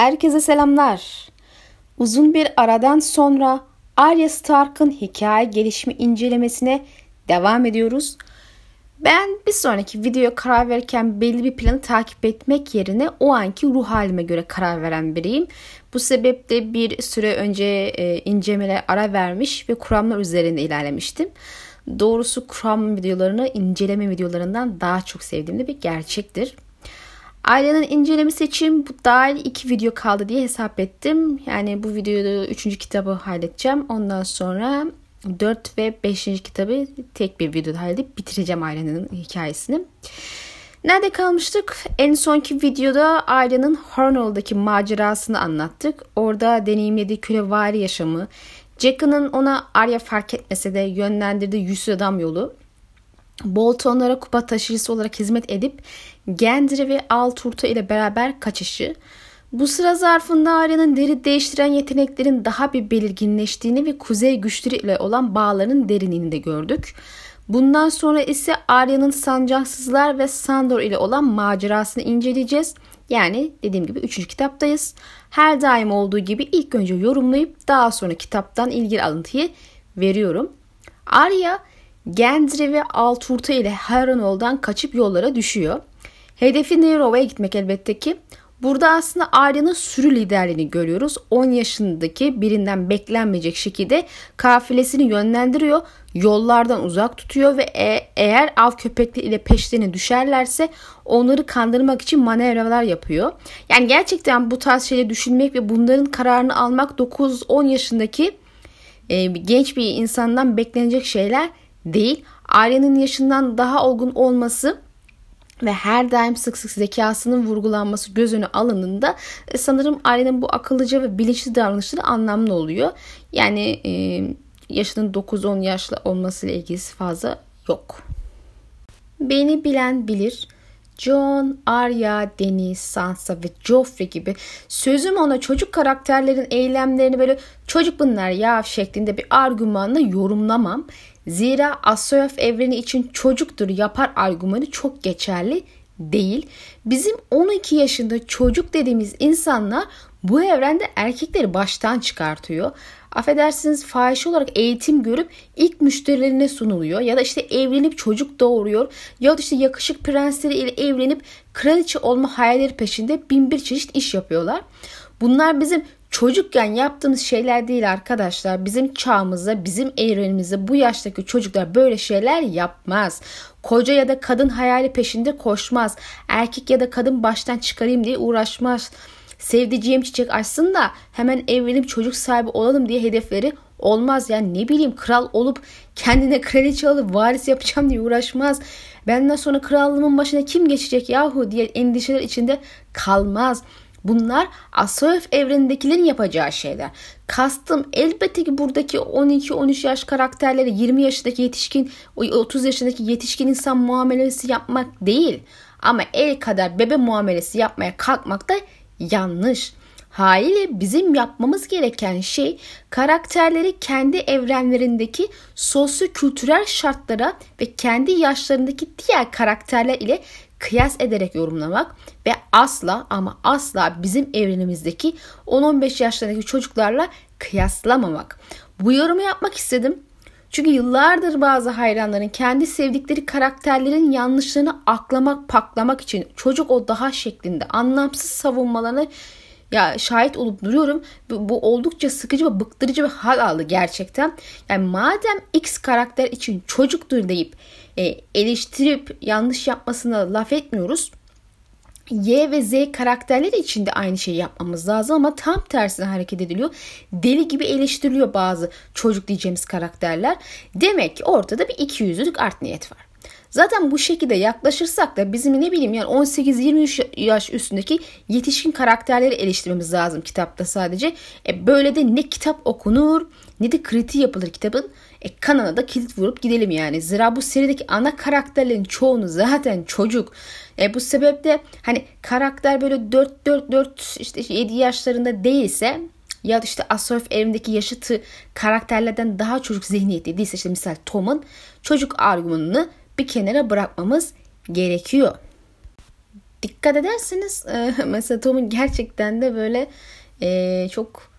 Herkese selamlar. Uzun bir aradan sonra Arya Stark'ın hikaye gelişimi incelemesine devam ediyoruz. Ben bir sonraki videoya karar verirken belli bir planı takip etmek yerine o anki ruh halime göre karar veren biriyim. Bu sebeple bir süre önce e, ara vermiş ve kuramlar üzerinde ilerlemiştim. Doğrusu kuram videolarını inceleme videolarından daha çok sevdiğim de bir gerçektir. Ailenin incelemesi için bu dahil iki video kaldı diye hesap ettim. Yani bu videoda üçüncü kitabı halledeceğim. Ondan sonra 4 ve 5. kitabı tek bir videoda halledip bitireceğim ailenin hikayesini. Nerede kalmıştık? En sonki videoda ailenin Hornell'daki macerasını anlattık. Orada deneyimlediği kölevari yaşamı, Jack'ının ona Arya fark etmese de yönlendirdiği yüzsüz adam yolu, Boltonlara kupa taşıyıcısı olarak hizmet edip Gendry ve Alturta ile beraber kaçışı, bu sıra zarfında Arya'nın deri değiştiren yeteneklerin daha bir belirginleştiğini ve kuzey güçleri ile olan bağlarının derinliğini de gördük. Bundan sonra ise Arya'nın sancaksızlar ve Sandor ile olan macerasını inceleyeceğiz. Yani dediğim gibi 3. kitaptayız. Her daim olduğu gibi ilk önce yorumlayıp daha sonra kitaptan ilgili alıntıyı veriyorum. Arya Gendry ve Alturta ile Harrenhal'dan kaçıp yollara düşüyor. Hedefi Nairova'ya gitmek elbette ki. Burada aslında Arya'nın sürü liderliğini görüyoruz. 10 yaşındaki birinden beklenmeyecek şekilde kafilesini yönlendiriyor. Yollardan uzak tutuyor ve e- eğer av köpekleri ile peşlerine düşerlerse onları kandırmak için manevralar yapıyor. Yani gerçekten bu tarz şeyleri düşünmek ve bunların kararını almak 9-10 yaşındaki e, genç bir insandan beklenecek şeyler değil. Arya'nın yaşından daha olgun olması ve her daim sık sık zekasının vurgulanması göz önü alındığında e, sanırım ailenin bu akıllıca ve bilinçli davranışları anlamlı oluyor. Yani e, yaşının 9-10 yaşlı olmasıyla ilgisi fazla yok. Beni bilen bilir. John, Arya, Deniz, Sansa ve Joffrey gibi sözüm ona çocuk karakterlerin eylemlerini böyle çocuk bunlar ya şeklinde bir argümanla yorumlamam. Zira Asoyaf evreni için çocuktur yapar argümanı çok geçerli değil. Bizim 12 yaşında çocuk dediğimiz insanlar bu evrende erkekleri baştan çıkartıyor. Affedersiniz fahişe olarak eğitim görüp ilk müşterilerine sunuluyor. Ya da işte evlenip çocuk doğuruyor. Ya da işte yakışık prensleri ile evlenip kraliçe olma hayalleri peşinde bin bir çeşit iş yapıyorlar. Bunlar bizim çocukken yaptığımız şeyler değil arkadaşlar. Bizim çağımızda, bizim evrenimizde bu yaştaki çocuklar böyle şeyler yapmaz. Koca ya da kadın hayali peşinde koşmaz. Erkek ya da kadın baştan çıkarayım diye uğraşmaz. Sevdiceğim çiçek açsın da hemen evlenip çocuk sahibi olalım diye hedefleri olmaz. Yani ne bileyim kral olup kendine kraliçe alıp varis yapacağım diye uğraşmaz. Benden sonra krallığımın başına kim geçecek yahu diye endişeler içinde kalmaz. Bunlar Asoyev evrenindekilerin yapacağı şeyler. Kastım elbette ki buradaki 12-13 yaş karakterleri 20 yaşındaki yetişkin, 30 yaşındaki yetişkin insan muamelesi yapmak değil. Ama el kadar bebe muamelesi yapmaya kalkmak da yanlış. Haliyle bizim yapmamız gereken şey karakterleri kendi evrenlerindeki sosyo-kültürel şartlara ve kendi yaşlarındaki diğer karakterler ile kıyas ederek yorumlamak ve asla ama asla bizim evrenimizdeki 10-15 yaşlarındaki çocuklarla kıyaslamamak. Bu yorumu yapmak istedim. Çünkü yıllardır bazı hayranların kendi sevdikleri karakterlerin yanlışlarını aklamak, paklamak için çocuk o daha şeklinde anlamsız savunmalarını ya şahit olup duruyorum. Bu, bu oldukça sıkıcı ve bıktırıcı bir hal aldı gerçekten. Yani madem X karakter için çocuktur deyip e, eleştirip yanlış yapmasına laf etmiyoruz. Y ve Z karakterleri için de aynı şeyi yapmamız lazım ama tam tersine hareket ediliyor. Deli gibi eleştiriliyor bazı çocuk diyeceğimiz karakterler. Demek ki ortada bir ikiyüzlülük art niyet var. Zaten bu şekilde yaklaşırsak da bizim ne bileyim yani 18-23 yaş üstündeki yetişkin karakterleri eleştirmemiz lazım kitapta sadece. E böyle de ne kitap okunur ne de kritiği yapılır kitabın. E kanana da kilit vurup gidelim yani. Zira bu serideki ana karakterlerin çoğunu zaten çocuk. E bu sebeple hani karakter böyle 4-4-4 işte 7 yaşlarında değilse ya işte Asof evindeki yaşıtı karakterlerden daha çocuk zihniyeti değilse işte misal Tom'un çocuk argümanını bir kenara bırakmamız gerekiyor. dikkat ederseniz e, mesela Tom'un gerçekten de böyle e, çok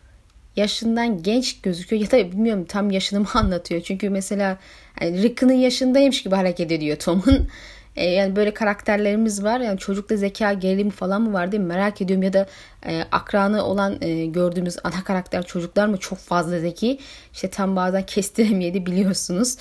yaşından genç gözüküyor. Ya da bilmiyorum tam yaşını mı anlatıyor. Çünkü mesela yani Rick'ın yaşındaymış gibi hareket ediyor Tom'un. E, yani böyle karakterlerimiz var. Yani çocukta zeka gerilimi falan mı var mi? Merak ediyorum. Ya da e, akranı olan e, gördüğümüz ana karakter çocuklar mı çok fazla zeki? İşte tam bazen kestiremeyedi biliyorsunuz.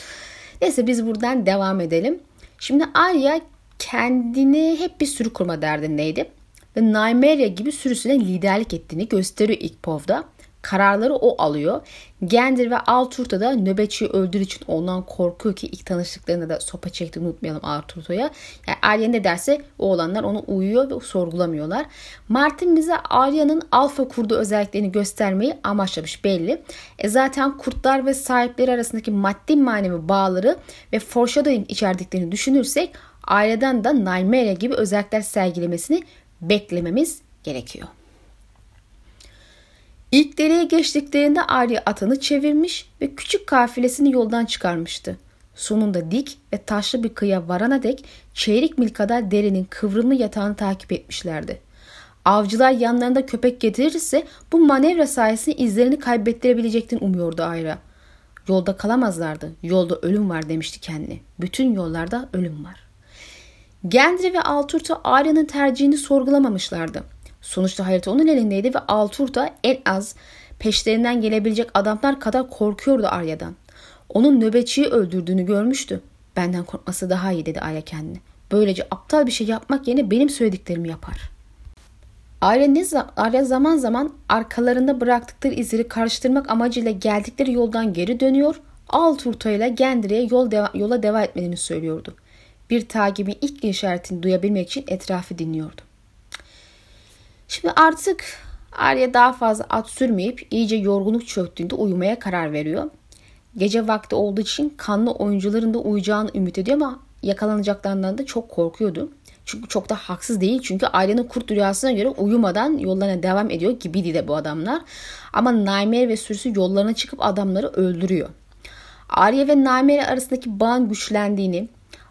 Neyse biz buradan devam edelim. Şimdi Arya kendini hep bir sürü kurma derdindeydi. Ve Nymeria gibi sürüsüne liderlik ettiğini gösteriyor ilk povda. Kararları o alıyor. Gendir ve Alturta da nöbetçiyi öldür için ondan korkuyor ki ilk tanıştıklarında da sopa çekti unutmayalım Alturta'ya. Yani Arya ne derse o olanlar onu uyuyor ve sorgulamıyorlar. Martin bize Arya'nın alfa kurdu özelliklerini göstermeyi amaçlamış belli. E zaten kurtlar ve sahipleri arasındaki maddi manevi bağları ve foreshadowing içerdiklerini düşünürsek aileden de Nymeria gibi özellikler sergilemesini beklememiz gerekiyor. İlk dereye geçtiklerinde Arya atını çevirmiş ve küçük kafilesini yoldan çıkarmıştı. Sonunda dik ve taşlı bir kıya varana dek çeyrek mil kadar derenin kıvrımlı yatağını takip etmişlerdi. Avcılar yanlarında köpek getirirse bu manevra sayesinde izlerini kaybettirebileceklerini umuyordu Ayra. Yolda kalamazlardı. Yolda ölüm var demişti kendine. Bütün yollarda ölüm var. Gendry ve Alturta Arya'nın tercihini sorgulamamışlardı. Sonuçta harita onun elindeydi ve Alturta en az peşlerinden gelebilecek adamlar kadar korkuyordu Arya'dan. Onun nöbetçiyi öldürdüğünü görmüştü. Benden korkması daha iyi dedi Arya kendine. Böylece aptal bir şey yapmak yerine benim söylediklerimi yapar. Arya, ne, Arya zaman zaman arkalarında bıraktıkları izleri karıştırmak amacıyla geldikleri yoldan geri dönüyor. Alturta ile Gendry'e yol deva, yola devam etmelerini söylüyordu. Bir takibin ilk işaretini duyabilmek için etrafı dinliyordu. Şimdi artık Arya daha fazla at sürmeyip iyice yorgunluk çöktüğünde uyumaya karar veriyor. Gece vakti olduğu için kanlı oyuncuların da uyacağını ümit ediyor ama yakalanacaklarından da çok korkuyordu. Çünkü çok da haksız değil. Çünkü ailenin kurt rüyasına göre uyumadan yollarına devam ediyor gibiydi de bu adamlar. Ama Nightmare ve sürüsü yollarına çıkıp adamları öldürüyor. Arya ve Nightmare arasındaki bağın güçlendiğini,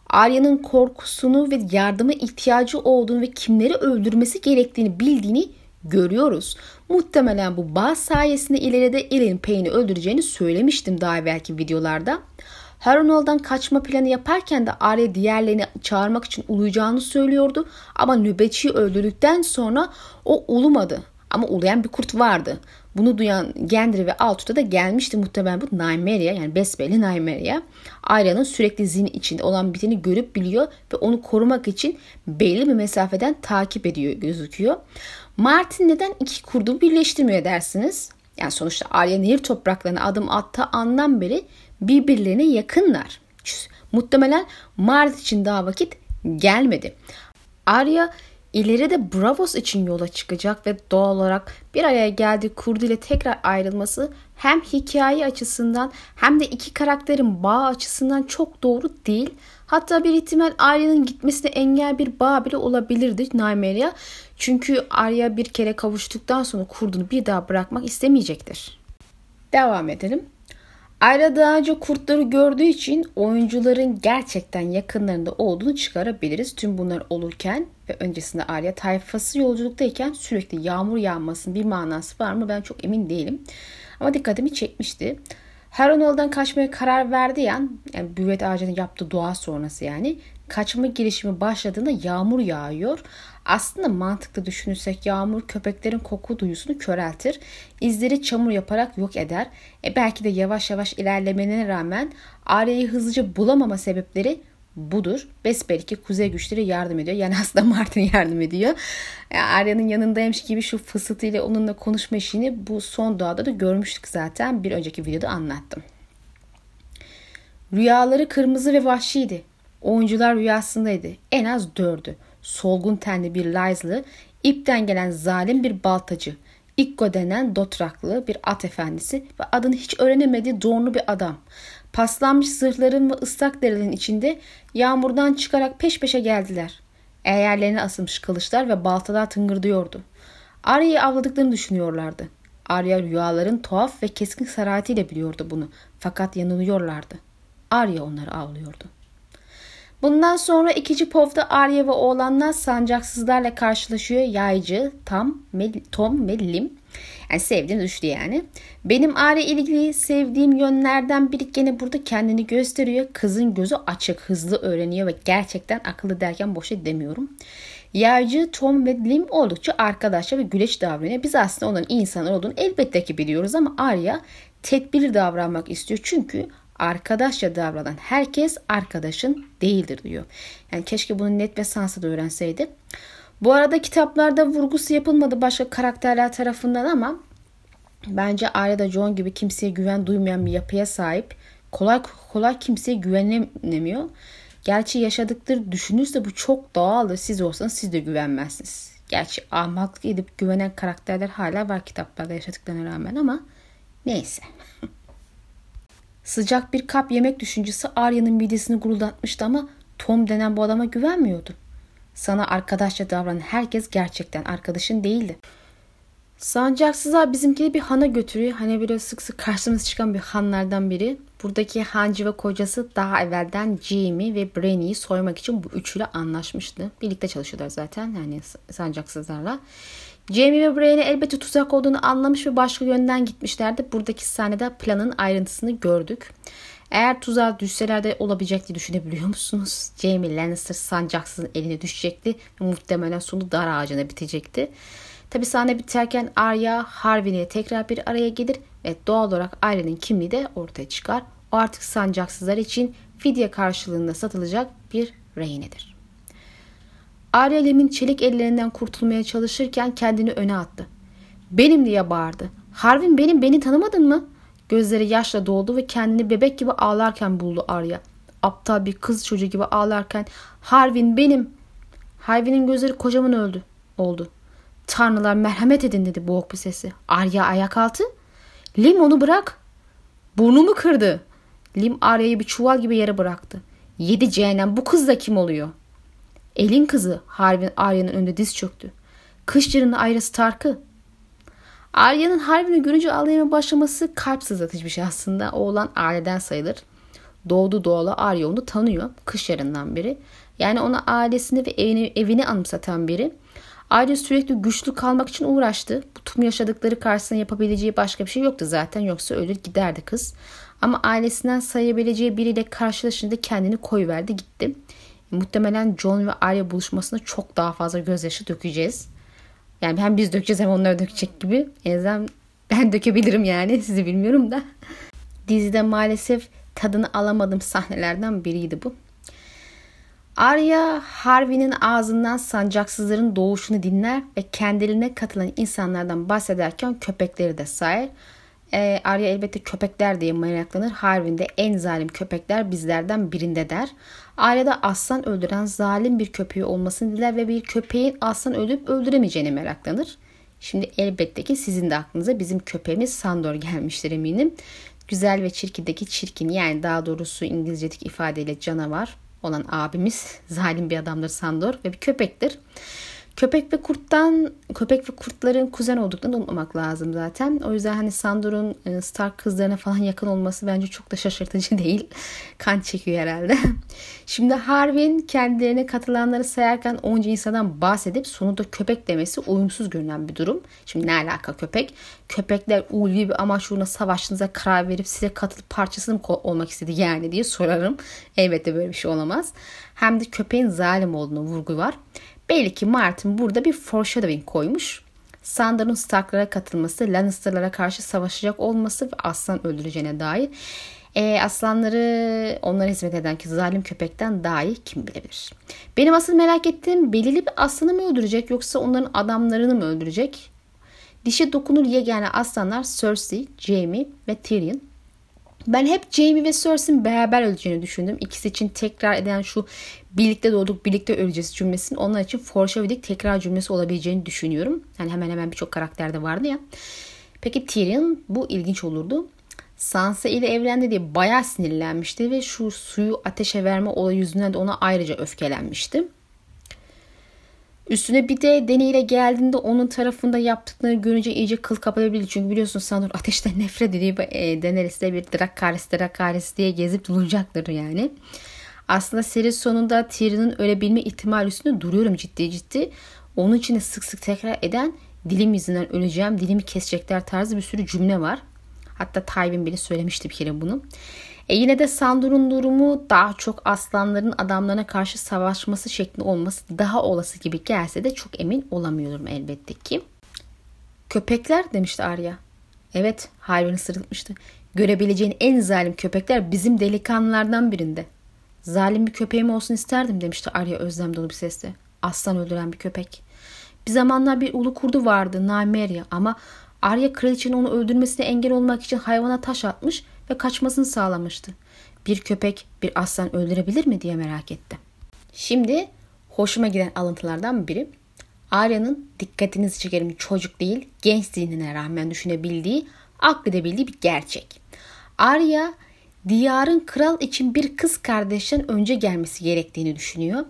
Arya'nın korkusunu ve yardıma ihtiyacı olduğunu ve kimleri öldürmesi gerektiğini bildiğini görüyoruz. Muhtemelen bu bağ sayesinde ileride Ellen Payne'i öldüreceğini söylemiştim daha evvelki videolarda. Harrenhal'dan kaçma planı yaparken de Arya diğerlerini çağırmak için uluyacağını söylüyordu. Ama nöbetçiyi öldürdükten sonra o ulumadı. Ama ulayan bir kurt vardı. Bunu duyan Gendry ve Altuğ'da da gelmişti muhtemelen bu Nymeria yani besbelli Nymeria. Arya'nın sürekli zihni içinde olan biteni görüp biliyor ve onu korumak için belli bir mesafeden takip ediyor gözüküyor. Martin neden iki kurdu birleştirmiyor dersiniz? Yani sonuçta Arya nehir topraklarına adım attığı andan beri birbirlerine yakınlar. Muhtemelen Mart için daha vakit gelmedi. Arya İleride Bravos için yola çıkacak ve doğal olarak bir araya geldiği kurdu ile tekrar ayrılması hem hikaye açısından hem de iki karakterin bağ açısından çok doğru değil. Hatta bir ihtimal Arya'nın gitmesine engel bir bağ bile olabilirdi Nymeria. Çünkü Arya bir kere kavuştuktan sonra kurdunu bir daha bırakmak istemeyecektir. Devam edelim. Ayra daha önce kurtları gördüğü için oyuncuların gerçekten yakınlarında olduğunu çıkarabiliriz. Tüm bunlar olurken ve öncesinde Arya tayfası yolculuktayken sürekli yağmur yağmasının bir manası var mı ben çok emin değilim. Ama dikkatimi çekmişti. Harrenhal'dan kaçmaya karar verdiği an, yani büvet ağacının yaptığı dua sonrası yani, kaçma girişimi başladığında yağmur yağıyor. Aslında mantıklı düşünürsek yağmur köpeklerin koku duyusunu köreltir. İzleri çamur yaparak yok eder. E belki de yavaş yavaş ilerlemene rağmen Arya'yı hızlıca bulamama sebepleri budur. Besbelki kuzey güçleri yardım ediyor. Yani aslında Martin yardım ediyor. Yani Arya'nın yanındaymış gibi şu fısıltıyla onunla konuşma işini bu son doğada da görmüştük zaten. Bir önceki videoda anlattım. Rüyaları kırmızı ve vahşiydi. Oyuncular rüyasındaydı. En az dördü. Solgun tenli bir Lizlı, ipten gelen zalim bir baltacı, İkko denen Dotraklı bir at efendisi ve adını hiç öğrenemediği doğru bir adam. Paslanmış zırhların ve ıslak derilerin içinde yağmurdan çıkarak peş peşe geldiler. Eğerlerine asılmış kılıçlar ve baltalar tıngırdıyordu. Arya'yı avladıklarını düşünüyorlardı. Arya rüyaların tuhaf ve keskin sarayetiyle biliyordu bunu. Fakat yanılıyorlardı. Arya onları avlıyordu. Bundan sonra ikinci povda Arya ve oğlanlar sancaksızlarla karşılaşıyor. Yaycı, Tam, Mel, Tom ve Lim. Yani sevdiğim düştü yani. Benim Arya ilgili sevdiğim yönlerden biri gene burada kendini gösteriyor. Kızın gözü açık, hızlı öğreniyor ve gerçekten akıllı derken boşa demiyorum. Yaycı, Tom ve Lim oldukça arkadaşça ve güleç davranıyor. Biz aslında onların insanlar olduğunu elbette ki biliyoruz ama Arya tedbirli davranmak istiyor. Çünkü arkadaşça davranan herkes arkadaşın değildir diyor. Yani keşke bunu net ve sansa da öğrenseydi. Bu arada kitaplarda vurgusu yapılmadı başka karakterler tarafından ama bence Arya John gibi kimseye güven duymayan bir yapıya sahip. Kolay kolay kimseye güvenemiyor. Gerçi yaşadıkları düşünürse bu çok doğaldır. Siz olsanız siz de güvenmezsiniz. Gerçi ahmaklık edip güvenen karakterler hala var kitaplarda yaşadıklarına rağmen ama neyse. Sıcak bir kap yemek düşüncesi Arya'nın midesini guruldatmıştı ama Tom denen bu adama güvenmiyordu. Sana arkadaşça davranan herkes gerçekten arkadaşın değildi. Sancaksızlar bizimkini bir hana götürüyor. Hani böyle sık sık karşımıza çıkan bir hanlardan biri. Buradaki hancı ve kocası daha evvelden Jamie ve Branny'i soymak için bu üçüyle anlaşmıştı. Birlikte çalışıyorlar zaten yani sancaksızlarla. Jamie ve Brienne elbette tuzak olduğunu anlamış ve başka yönden gitmişlerdi. Buradaki sahnede planın ayrıntısını gördük. Eğer tuzağa düşseler de olabilecek diye düşünebiliyor musunuz? Jamie Lannister sancaksızın eline düşecekti ve muhtemelen sonu dar ağacına bitecekti. Tabi sahne biterken Arya Harwin'e tekrar bir araya gelir ve doğal olarak ailenin kimliği de ortaya çıkar. O artık sancaksızlar için fidye karşılığında satılacak bir rehinedir. Arya Lem'in çelik ellerinden kurtulmaya çalışırken kendini öne attı. Benim diye bağırdı. Harvin benim beni tanımadın mı? Gözleri yaşla doldu ve kendini bebek gibi ağlarken buldu Arya. Aptal bir kız çocuğu gibi ağlarken Harvin benim. Harvin'in gözleri kocaman öldü. Oldu. Tanrılar merhamet edin dedi boğuk bir sesi. Arya ayak altı. Lim onu bırak. Burnumu kırdı. Lim Arya'yı bir çuval gibi yere bıraktı. Yedi cehennem bu kız da kim oluyor? Elin kızı Harvin Arya'nın önünde diz çöktü. Kış yarını Arya Stark'ı. Arya'nın Harvin'i görünce ağlayama başlaması kalp sızlatıcı bir şey aslında. Oğlan aileden sayılır. Doğdu doğalı Arya onu tanıyor. Kış yarından biri. Yani ona ailesini ve evini, evini anımsatan biri. Arya sürekli güçlü kalmak için uğraştı. Bu tüm yaşadıkları karşısında yapabileceği başka bir şey yoktu zaten. Yoksa ölür giderdi kız. Ama ailesinden sayabileceği biriyle karşılaşınca kendini koyuverdi gitti. Muhtemelen John ve Arya buluşmasında çok daha fazla gözyaşı dökeceğiz. Yani hem biz dökeceğiz hem onlar dökecek gibi. En azından ben dökebilirim yani sizi bilmiyorum da. Dizide maalesef tadını alamadığım sahnelerden biriydi bu. Arya Harvey'nin ağzından sancaksızların doğuşunu dinler ve kendilerine katılan insanlardan bahsederken köpekleri de sayar. E, Arya elbette köpekler diye meraklanır. Harvin de en zalim köpekler bizlerden birinde der. Arya'da aslan öldüren zalim bir köpeği olmasını diler ve bir köpeğin aslan öldürüp öldüremeyeceğine meraklanır. Şimdi elbette ki sizin de aklınıza bizim köpeğimiz Sandor gelmiştir eminim. Güzel ve çirkindeki çirkin yani daha doğrusu İngilizcedik ifadeyle canavar olan abimiz zalim bir adamdır Sandor ve bir köpektir. Köpek ve kurttan köpek ve kurtların kuzen olduklarını unutmamak lazım zaten. O yüzden hani Sandor'un e, Stark kızlarına falan yakın olması bence çok da şaşırtıcı değil. kan çekiyor herhalde. Şimdi Harvin kendilerine katılanları sayarken onca insandan bahsedip sonunda köpek demesi uyumsuz görünen bir durum. Şimdi ne alaka köpek? Köpekler ulvi bir amaç uğruna savaşınıza karar verip size katılıp parçası mı olmak istedi yani diye sorarım. Elbette böyle bir şey olamaz. Hem de köpeğin zalim olduğunu vurgu var. Belli ki Martin burada bir foreshadowing koymuş. Sandor'un Stark'lara katılması, Lannister'lara karşı savaşacak olması ve aslan öldüreceğine dair. E, aslanları onlara hizmet eden ki zalim köpekten daha iyi kim bilebilir. Benim asıl merak ettiğim belirli bir aslanı mı öldürecek yoksa onların adamlarını mı öldürecek? Dişe dokunur yegane aslanlar Cersei, Jaime ve Tyrion. Ben hep Jamie ve Cersei'nin beraber öleceğini düşündüm. İkisi için tekrar eden şu birlikte doğduk birlikte öleceğiz cümlesinin onlar için foreshadowing tekrar cümlesi olabileceğini düşünüyorum. Yani hemen hemen birçok karakterde vardı ya. Peki Tyrion bu ilginç olurdu. Sansa ile evlendi diye bayağı sinirlenmişti ve şu suyu ateşe verme olayı yüzünden de ona ayrıca öfkelenmişti. Üstüne bir de deneyle geldiğinde onun tarafında yaptıklarını görünce iyice kıl kapatabilir. Çünkü biliyorsun Sandor ateşten nefret ediyor. E, Daenerys de bir Dracarys Dracarys diye gezip duracaktır yani. Aslında seri sonunda Tyrion'un ölebilme ihtimali üstünde duruyorum ciddi ciddi. Onun için de sık sık tekrar eden dilim yüzünden öleceğim, dilimi kesecekler tarzı bir sürü cümle var. Hatta Tywin bile söylemişti bir kere bunu. E yine de Sandor'un durumu daha çok aslanların adamlarına karşı savaşması şeklinde olması daha olası gibi gelse de çok emin olamıyorum elbette ki. Köpekler demişti Arya. Evet hayvanı sırıtmıştı. Görebileceğin en zalim köpekler bizim delikanlılardan birinde. Zalim bir köpeğim olsun isterdim demişti Arya özlem dolu bir sesle. Aslan öldüren bir köpek. Bir zamanlar bir ulu kurdu vardı Nymeria ama Arya kraliçenin onu öldürmesine engel olmak için hayvana taş atmış ve kaçmasını sağlamıştı. Bir köpek bir aslan öldürebilir mi diye merak etti. Şimdi hoşuma giden alıntılardan biri Arya'nın dikkatinizi çekerim çocuk değil genç zihnine rağmen düşünebildiği, akledebildiği bir gerçek. Arya diyarın kral için bir kız kardeşten önce gelmesi gerektiğini düşünüyor.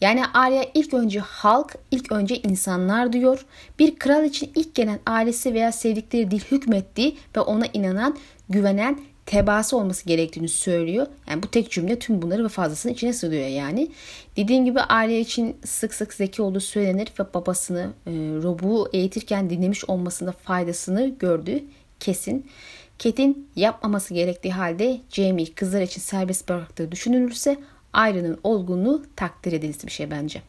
Yani Arya ilk önce halk, ilk önce insanlar diyor. Bir kral için ilk gelen ailesi veya sevdikleri değil hükmettiği ve ona inanan, güvenen, tebaası olması gerektiğini söylüyor. Yani bu tek cümle tüm bunları ve fazlasını içine sığıyor yani. Dediğim gibi aile için sık sık zeki olduğu söylenir ve babasını e, Rob'u eğitirken dinlemiş olmasında faydasını gördüğü kesin. Ket'in yapmaması gerektiği halde Jamie'yi kızlar için serbest bıraktığı düşünülürse Arya'nın olgunluğu takdir edilisi bir şey bence.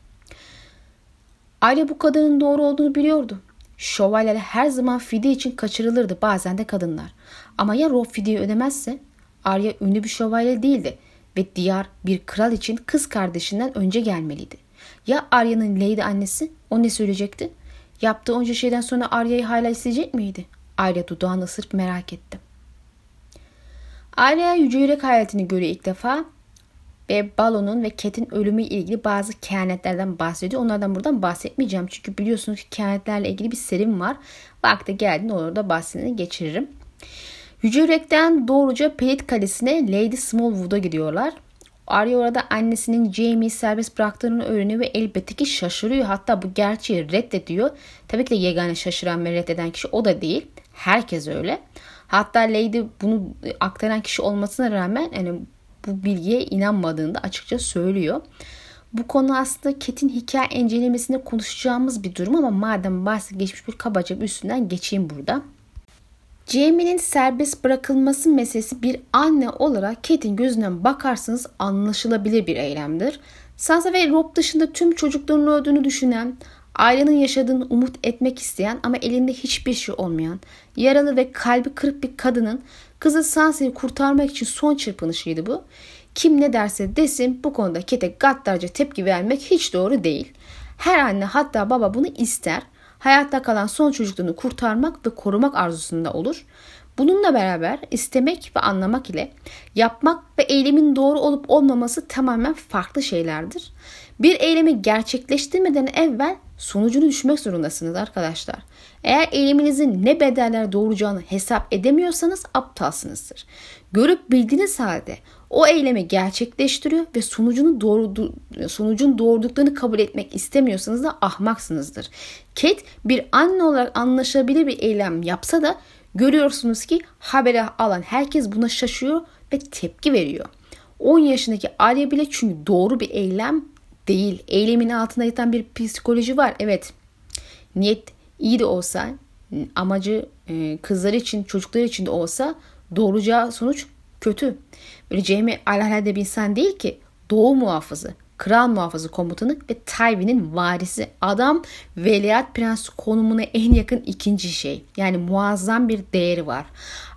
Arya bu kadının doğru olduğunu biliyordu. Şövalyeler her zaman fide için kaçırılırdı bazen de kadınlar. Ama ya Rob fideyi ödemezse? Arya ünlü bir şövalye değildi ve Diyar bir kral için kız kardeşinden önce gelmeliydi. Ya Arya'nın Lady annesi? O ne söyleyecekti? Yaptığı onca şeyden sonra Arya'yı hala isteyecek miydi? Arya dudağını ısırıp merak etti. Arya Yüce Yürek hayaletini görüyor ilk defa ve Balon'un ve Cat'in ölümü ile ilgili bazı kehanetlerden bahsediyor. Onlardan buradan bahsetmeyeceğim. Çünkü biliyorsunuz ki kehanetlerle ilgili bir serim var. Vakti geldiğinde orada bahsini geçiririm. Yüce Yürek'ten doğruca Pelit Kalesi'ne Lady Smallwood'a gidiyorlar. Arya orada annesinin Jamie'yi serbest bıraktığını öğreniyor ve elbette ki şaşırıyor. Hatta bu gerçeği reddediyor. Tabii ki de yegane şaşıran ve reddeden kişi o da değil. Herkes öyle. Hatta Lady bunu aktaran kişi olmasına rağmen yani bu bilgiye inanmadığını da açıkça söylüyor. Bu konu aslında Ket'in hikaye incelemesinde konuşacağımız bir durum ama madem bahsi geçmiş bir kabaca bir üstünden geçeyim burada. Jamie'nin serbest bırakılması meselesi bir anne olarak Kate'in gözünden bakarsanız anlaşılabilir bir eylemdir. Sansa ve Rob dışında tüm çocukların öldüğünü düşünen, ailenin yaşadığını umut etmek isteyen ama elinde hiçbir şey olmayan, yaralı ve kalbi kırık bir kadının kızı Sansa'yı kurtarmak için son çırpınışıydı bu. Kim ne derse desin bu konuda Kate gaddarca tepki vermek hiç doğru değil. Her anne hatta baba bunu ister hayatta kalan son çocukluğunu kurtarmak ve korumak arzusunda olur. Bununla beraber istemek ve anlamak ile yapmak ve eylemin doğru olup olmaması tamamen farklı şeylerdir. Bir eylemi gerçekleştirmeden evvel sonucunu düşmek zorundasınız arkadaşlar. Eğer eyleminizin ne bedeller doğuracağını hesap edemiyorsanız aptalsınızdır. Görüp bildiğiniz halde o eylemi gerçekleştiriyor ve sonucunu doğru sonucun doğurduklarını kabul etmek istemiyorsanız da ahmaksınızdır. Kate bir anne olarak anlaşılabilir bir eylem yapsa da görüyorsunuz ki haberi alan herkes buna şaşıyor ve tepki veriyor. 10 yaşındaki Arya bile çünkü doğru bir eylem değil. Eylemin altında yatan bir psikoloji var. Evet. Niyet iyi de olsa amacı kızlar için çocuklar için de olsa doğuracağı sonuç kötü. Böyle Jamie alelade bir insan değil ki. Doğu muhafızı, kral muhafızı komutanı ve Tywin'in varisi. Adam veliaht prens konumuna en yakın ikinci şey. Yani muazzam bir değeri var.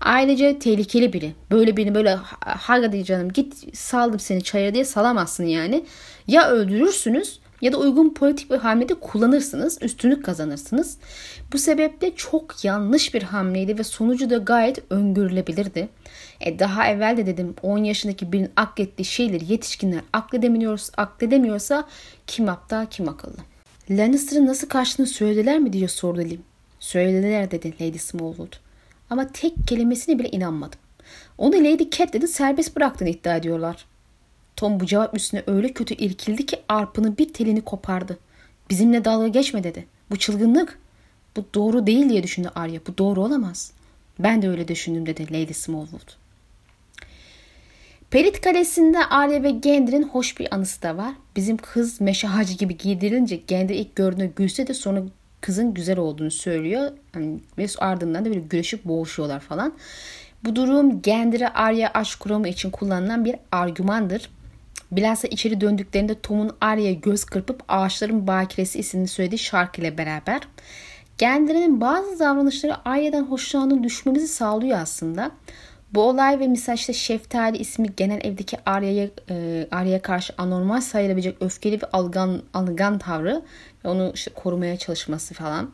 Ayrıca tehlikeli biri. Böyle birini böyle hadi canım git saldım seni çaya diye salamazsın yani. Ya öldürürsünüz ya da uygun politik bir hamlede kullanırsınız, üstünlük kazanırsınız. Bu sebeple çok yanlış bir hamleydi ve sonucu da gayet öngörülebilirdi. E daha evvel de dedim 10 yaşındaki birinin aklettiği şeyleri yetişkinler akledemiyorsa, akledemiyorsa kim aptal kim akıllı. Lannister'ın nasıl kaçtığını söylediler mi diye sordu Lim. Söylediler dedi Lady Smallwood. Ama tek kelimesine bile inanmadım. Onu Lady Catelyn'in serbest bıraktığını iddia ediyorlar. Tom bu cevap üstüne öyle kötü irkildi ki arpının bir telini kopardı. Bizimle dalga geçme dedi. Bu çılgınlık. Bu doğru değil diye düşündü Arya. Bu doğru olamaz. Ben de öyle düşündüm dedi Lady Smallwood. Perit Kalesi'nde Arya ve Gendry'nin hoş bir anısı da var. Bizim kız meşe hacı gibi giydirilince Gendry ilk gördüğünde gülse de sonra kızın güzel olduğunu söylüyor. Yani ve ardından da böyle güreşip boğuşuyorlar falan. Bu durum Gendry Arya aşk kuramı için kullanılan bir argümandır. Bilhassa içeri döndüklerinde Tom'un Arya'ya göz kırpıp Ağaçların Bakiresi isimli söylediği şarkı ile beraber. Gendry'nin bazı davranışları Arya'dan hoşlandığını düşmemizi sağlıyor aslında. Bu olay ve misal işte Şeftali ismi genel evdeki Arya'ya e, Arya'ya karşı anormal sayılabilecek öfkeli ve algan, algan tavrı ve onu işte korumaya çalışması falan.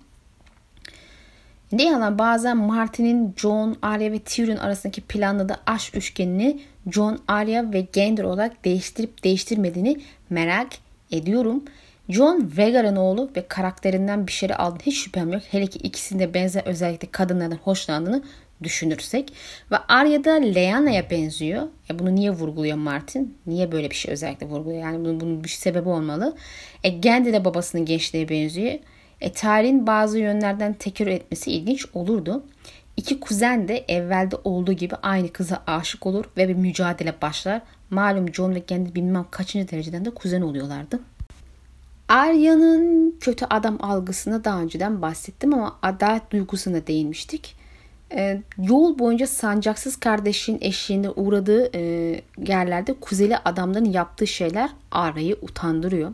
Ne yalan bazen Martin'in John, Arya ve Tyrion arasındaki planladığı aşk üçgenini John, Arya ve Gendry olarak değiştirip değiştirmediğini merak ediyorum. John Rhaegar'ın oğlu ve karakterinden bir şeyler aldığını hiç şüphem yok. Hele ki ikisinde benzer özellikle kadınlardan hoşlandığını düşünürsek. Ve Arya da Lyana'ya benziyor. E bunu niye vurguluyor Martin? Niye böyle bir şey özellikle vurguluyor? Yani bunun, bunun bir sebebi olmalı. E Gendry de babasının gençliğe benziyor. E tarihin bazı yönlerden tekrar etmesi ilginç olurdu. İki kuzen de evvelde olduğu gibi aynı kıza aşık olur ve bir mücadele başlar. Malum John ve Gendry bilmem kaçıncı dereceden de kuzen oluyorlardı. Arya'nın kötü adam algısına daha önceden bahsettim ama adalet duygusuna değinmiştik. E, yol boyunca sancaksız kardeşin eşliğinde uğradığı e, yerlerde kuzeli adamların yaptığı şeyler Arya'yı utandırıyor.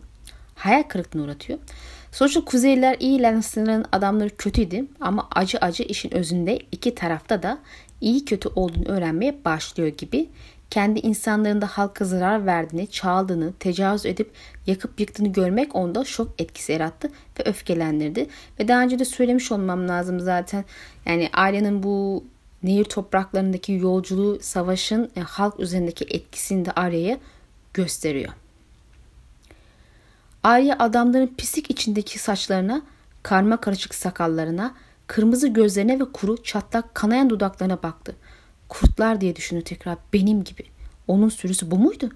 Hayal kırıklığına uğratıyor. Sonuçta Kuzeyliler iyi Lannister'ın adamları kötüydü ama acı acı işin özünde iki tarafta da iyi kötü olduğunu öğrenmeye başlıyor gibi kendi insanlarında halka zarar verdiğini, çaldığını, tecavüz edip yakıp yıktığını görmek onda şok etkisi yarattı ve öfkelendirdi. Ve daha önce de söylemiş olmam lazım zaten. Yani ailenin bu nehir topraklarındaki yolculuğu savaşın e, halk üzerindeki etkisini de Arya'ya gösteriyor. Arya adamların pislik içindeki saçlarına, karma karışık sakallarına, kırmızı gözlerine ve kuru çatlak kanayan dudaklarına baktı. Kurtlar diye düşündü tekrar benim gibi. Onun sürüsü bu muydu?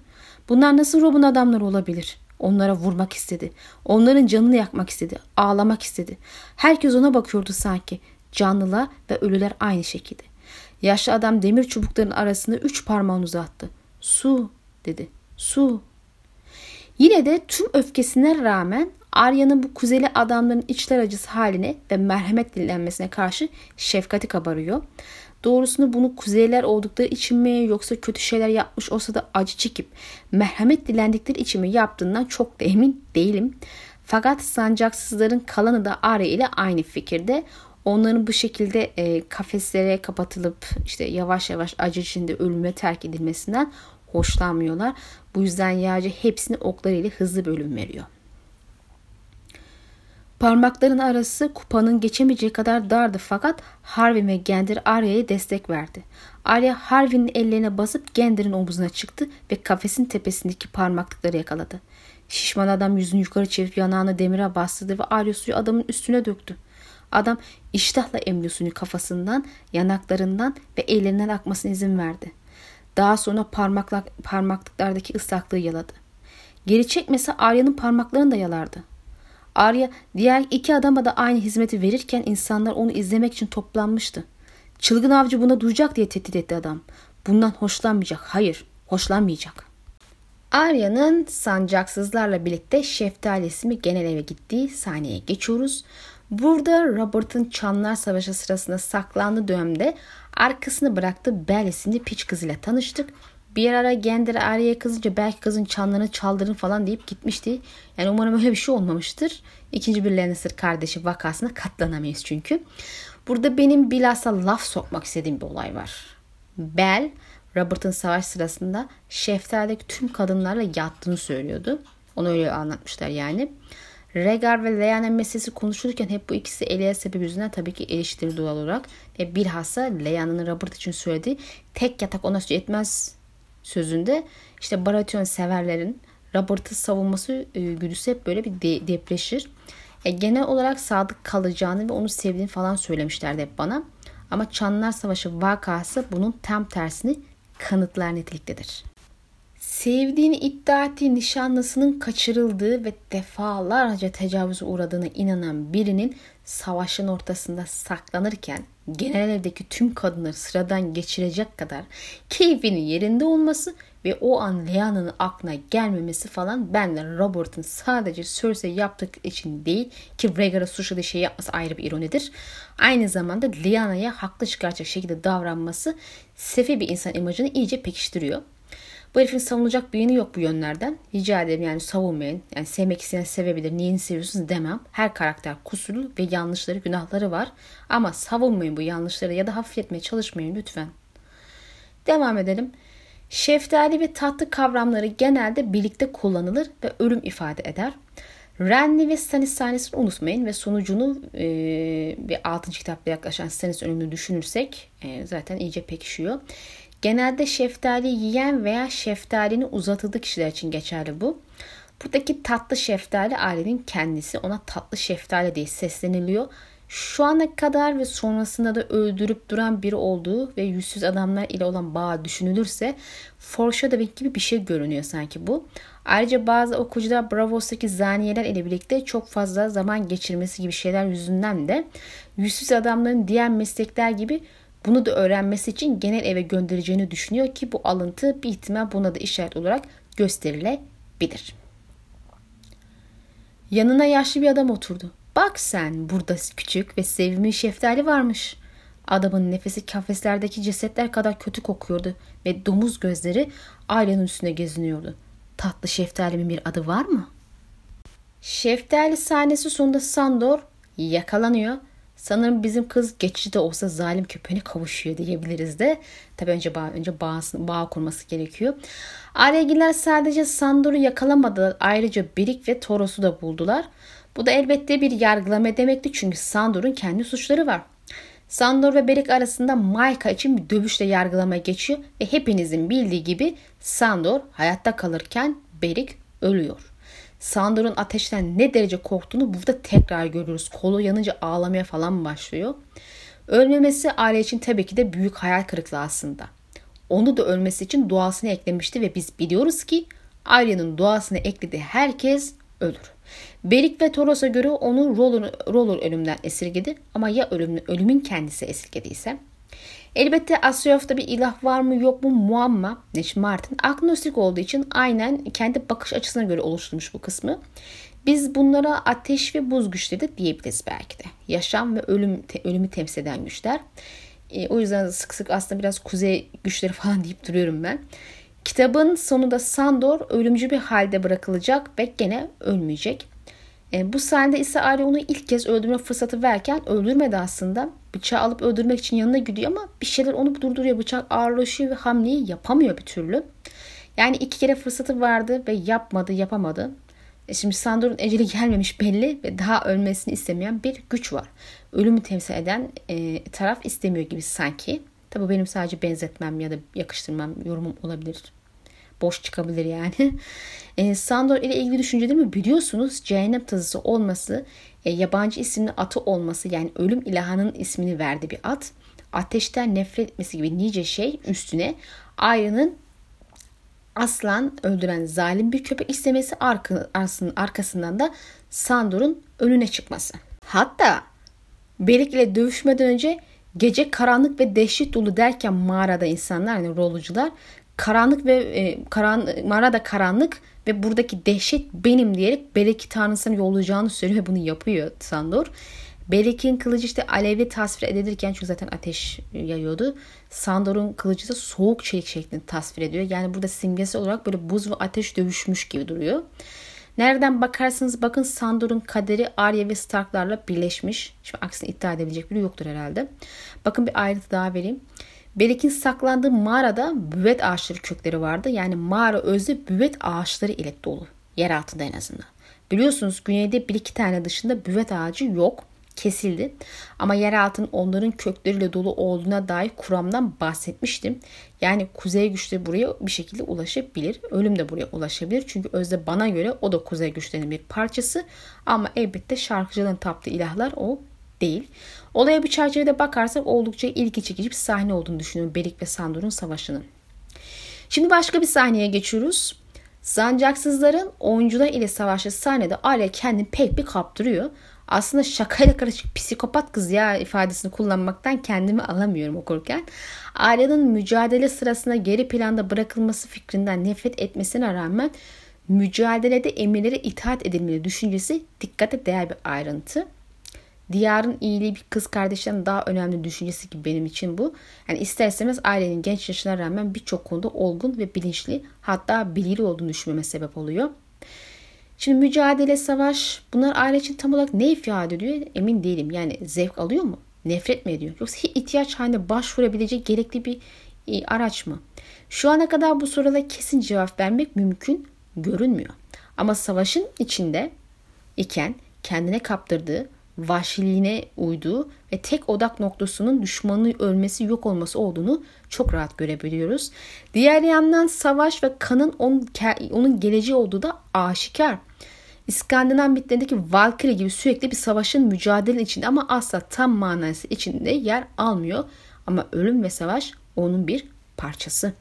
Bunlar nasıl Rob'un adamları olabilir? Onlara vurmak istedi. Onların canını yakmak istedi. Ağlamak istedi. Herkes ona bakıyordu sanki. Canlılar ve ölüler aynı şekilde. Yaşlı adam demir çubukların arasında üç parmağını uzattı. Su dedi. Su. Yine de tüm öfkesine rağmen Arya'nın bu kuzeli adamların içler acısı haline ve merhamet dilenmesine karşı şefkati kabarıyor. Doğrusunu bunu kuzeyler oldukları için mi yoksa kötü şeyler yapmış olsa da acı çekip merhamet dilendikleri için mi yaptığından çok da emin değilim. Fakat sancaksızların kalanı da Arya ile aynı fikirde. Onların bu şekilde e, kafeslere kapatılıp işte yavaş yavaş acı içinde ölüme terk edilmesinden hoşlanmıyorlar. Bu yüzden yağcı hepsini oklarıyla hızlı bölüm veriyor. Parmakların arası kupanın geçemeyeceği kadar dardı fakat Harvey ve Gender Arya'ya destek verdi. Arya Harvey'nin ellerine basıp Gender'in omuzuna çıktı ve kafesin tepesindeki parmaklıkları yakaladı. Şişman adam yüzünü yukarı çevirip yanağını demire bastırdı ve Arya suyu adamın üstüne döktü. Adam iştahla suyunu kafasından, yanaklarından ve ellerinden akmasına izin verdi. Daha sonra parmaklık, parmaklıklardaki ıslaklığı yaladı. Geri çekmese Arya'nın parmaklarını da yalardı. Arya diğer iki adama da aynı hizmeti verirken insanlar onu izlemek için toplanmıştı. Çılgın avcı buna duyacak diye tehdit etti adam. Bundan hoşlanmayacak. Hayır, hoşlanmayacak. Arya'nın sancaksızlarla birlikte şeftali ismi genel eve gittiği sahneye geçiyoruz. Burada Robert'ın Çanlar Savaşı sırasında saklandığı dönemde arkasını bıraktığı Belle isimli piç kızıyla tanıştık bir ara Gender Arya'ya kızınca belki kızın çanlarını çaldırın falan deyip gitmişti. Yani umarım öyle bir şey olmamıştır. İkinci bir Lannister kardeşi vakasına katlanamayız çünkü. Burada benim bilhassa laf sokmak istediğim bir olay var. Bell, Robert'ın savaş sırasında Şeftali'deki tüm kadınlarla yattığını söylüyordu. Onu öyle anlatmışlar yani. Rhaegar ve Lyanna meselesi konuşulurken hep bu ikisi Elia sebebi yüzünden tabii ki eleştiri doğal olarak. Ve bilhassa Lyanna'nın Robert için söylediği tek yatak ona yetmez sözünde işte Baratheon severlerin Robert'ı savunması e, güdüsü hep böyle bir de, depreşir. E, genel olarak sadık kalacağını ve onu sevdiğini falan söylemişlerdi hep bana. Ama Çanlar Savaşı vakası bunun tam tersini kanıtlar niteliktedir. sevdiğini iddia ettiği nişanlısının kaçırıldığı ve defalarca tecavüze uğradığına inanan birinin savaşın ortasında saklanırken genel evdeki tüm kadınları sıradan geçirecek kadar keyfinin yerinde olması ve o an Leanna'nın aklına gelmemesi falan benden Robert'ın sadece Cersei yaptık için değil ki Rhaegar'a suçladığı şey yapması ayrı bir ironidir. Aynı zamanda Lyana'ya haklı çıkaracak şekilde davranması sefi bir insan imajını iyice pekiştiriyor. Bu herifin savunulacak bir yanı yok bu yönlerden. Rica ederim yani savunmayın. Yani sevmek isteyen sevebilir. Neyini seviyorsunuz demem. Her karakter kusurlu ve yanlışları, günahları var. Ama savunmayın bu yanlışları ya da hafifletmeye çalışmayın lütfen. Devam edelim. Şeftali ve tatlı kavramları genelde birlikte kullanılır ve ölüm ifade eder. Renly ve Stannis sahnesini unutmayın ve sonucunu e, bir 6. kitapta yaklaşan Stannis ölümünü düşünürsek e, zaten iyice pekişiyor. Genelde şeftali yiyen veya şeftalinin uzatıldığı kişiler için geçerli bu. Buradaki tatlı şeftali ailenin kendisi ona tatlı şeftali diye sesleniliyor. Şu ana kadar ve sonrasında da öldürüp duran biri olduğu ve yüzsüz adamlar ile olan bağ düşünülürse foreshadowing gibi bir şey görünüyor sanki bu. Ayrıca bazı okuyucular Bravos'taki zaniyeler ile birlikte çok fazla zaman geçirmesi gibi şeyler yüzünden de yüzsüz adamların diğer meslekler gibi bunu da öğrenmesi için genel eve göndereceğini düşünüyor ki bu alıntı bir ihtimal buna da işaret olarak gösterilebilir. Yanına yaşlı bir adam oturdu. Bak sen burada küçük ve sevimli şeftali varmış. Adamın nefesi kafeslerdeki cesetler kadar kötü kokuyordu ve domuz gözleri ailenin üstüne geziniyordu. Tatlı şeftalimin bir adı var mı? Şeftali sahnesi sonunda Sandor yakalanıyor Sanırım bizim kız geçici de olsa zalim köpeğine kavuşuyor diyebiliriz de. Tabi önce bağ, önce bağ, bağ kurması gerekiyor. Ailegiler sadece Sandor'u yakalamadılar. Ayrıca Birik ve Toros'u da buldular. Bu da elbette bir yargılama demekti çünkü Sandor'un kendi suçları var. Sandor ve Berik arasında Maika için bir dövüşle yargılama geçiyor ve hepinizin bildiği gibi Sandor hayatta kalırken Berik ölüyor. Sandor'un ateşten ne derece korktuğunu burada tekrar görüyoruz. Kolu yanınca ağlamaya falan başlıyor. Ölmemesi aile için tabii ki de büyük hayal kırıklığı aslında. Onu da ölmesi için duasını eklemişti ve biz biliyoruz ki Arya'nın duasını eklediği herkes ölür. Berik ve Toros'a göre onu Roller, Roller ölümden esirgedi ama ya ölümün, ölümün kendisi esirgediyse Elbette Asyof'ta bir ilah var mı yok mu muamma. Neç Martin agnostik olduğu için aynen kendi bakış açısına göre oluşturmuş bu kısmı. Biz bunlara ateş ve buz güçleri de diyebiliriz belki de. Yaşam ve ölüm te, ölümü temsil eden güçler. E, o yüzden sık sık aslında biraz kuzey güçleri falan deyip duruyorum ben. Kitabın sonunda Sandor ölümcü bir halde bırakılacak ve gene ölmeyecek. E, bu sahnede ise Arya onu ilk kez öldürme fırsatı verken öldürmedi aslında. Bıçağı alıp öldürmek için yanına gidiyor ama bir şeyler onu durduruyor. Bıçak ağırlaşıyor ve hamleyi yapamıyor bir türlü. Yani iki kere fırsatı vardı ve yapmadı, yapamadı. E şimdi Sandor'un eceli gelmemiş belli ve daha ölmesini istemeyen bir güç var. Ölümü temsil eden e, taraf istemiyor gibi sanki. Tabi benim sadece benzetmem ya da yakıştırmam, yorumum olabilir boş çıkabilir yani. E, Sandor ile ilgili düşüncelerimi biliyorsunuz. Cehennem tazısı olması, e, yabancı isimli atı olması yani ölüm ilahının ismini verdi bir at. Ateşten nefret etmesi gibi nice şey üstüne Arya'nın aslan öldüren zalim bir köpek istemesi arkasının arkasından da Sandor'un önüne çıkması. Hatta Berik ile dövüşmeden önce gece karanlık ve dehşet dolu derken mağarada insanlar yani rolucular karanlık ve e, karan, mağarada karanlık ve buradaki dehşet benim diyerek Berek'i tanrısını yollayacağını söylüyor ve bunu yapıyor Sandor. Berek'in kılıcı işte alevli tasvir edilirken çünkü zaten ateş yayıyordu. Sandor'un kılıcı da soğuk çelik şeklinde tasvir ediyor. Yani burada simgesi olarak böyle buz ve ateş dövüşmüş gibi duruyor. Nereden bakarsanız bakın Sandor'un kaderi Arya ve Stark'larla birleşmiş. Şimdi aksini iddia edebilecek biri yoktur herhalde. Bakın bir ayrıntı daha vereyim. Belik'in saklandığı mağarada büvet ağaçları kökleri vardı. Yani mağara özde büvet ağaçları ile dolu. Yer altında en azından. Biliyorsunuz güneyde bir iki tane dışında büvet ağacı yok. Kesildi. Ama yer altının onların kökleriyle dolu olduğuna dair kuramdan bahsetmiştim. Yani kuzey güçleri buraya bir şekilde ulaşabilir. Ölüm de buraya ulaşabilir. Çünkü özde bana göre o da kuzey güçlerinin bir parçası. Ama elbette şarkıcıların taptığı ilahlar o değil. Olaya bir çerçevede bakarsak oldukça ilgi çekici bir sahne olduğunu düşünüyorum Berik ve Sandor'un savaşının. Şimdi başka bir sahneye geçiyoruz. Sancaksızların oyuncular ile savaştığı sahnede Arya kendini pek bir kaptırıyor. Aslında şakayla karışık psikopat kız ya ifadesini kullanmaktan kendimi alamıyorum okurken. Arya'nın mücadele sırasında geri planda bırakılması fikrinden nefret etmesine rağmen mücadelede emirlere itaat edilmeli düşüncesi dikkate değer bir ayrıntı. Diyarın iyiliği bir kız kardeşten daha önemli düşüncesi gibi benim için bu. Yani ister istemez ailenin genç yaşına rağmen birçok konuda olgun ve bilinçli hatta bilgili olduğunu düşünmeme sebep oluyor. Şimdi mücadele, savaş bunlar aile için tam olarak ne ifade ediyor emin değilim. Yani zevk alıyor mu? Nefret mi ediyor? Yoksa ihtiyaç halinde başvurabilecek gerekli bir e, araç mı? Şu ana kadar bu sorulara kesin cevap vermek mümkün görünmüyor. Ama savaşın içinde iken kendine kaptırdığı, vahşiliğine uyduğu ve tek odak noktasının düşmanın ölmesi yok olması olduğunu çok rahat görebiliyoruz. Diğer yandan savaş ve kanın onun, onun geleceği olduğu da aşikar. İskandinav mitlerindeki Valkyrie gibi sürekli bir savaşın mücadele içinde ama asla tam manası içinde yer almıyor. Ama ölüm ve savaş onun bir parçası.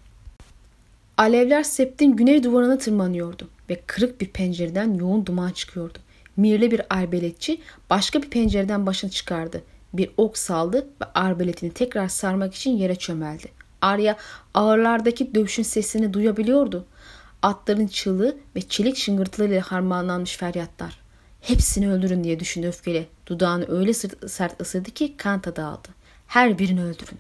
Alevler septin güney duvarına tırmanıyordu ve kırık bir pencereden yoğun duman çıkıyordu. Mirli bir arbeletçi başka bir pencereden başını çıkardı. Bir ok saldı ve arbeletini tekrar sarmak için yere çömeldi. Arya ağırlardaki dövüşün sesini duyabiliyordu. Atların çığlığı ve çelik şıngırtılarıyla harmanlanmış feryatlar. Hepsini öldürün diye düşündü öfkeli. Dudağını öyle sert ısırdı ki kan tadı aldı. Her birini öldürün.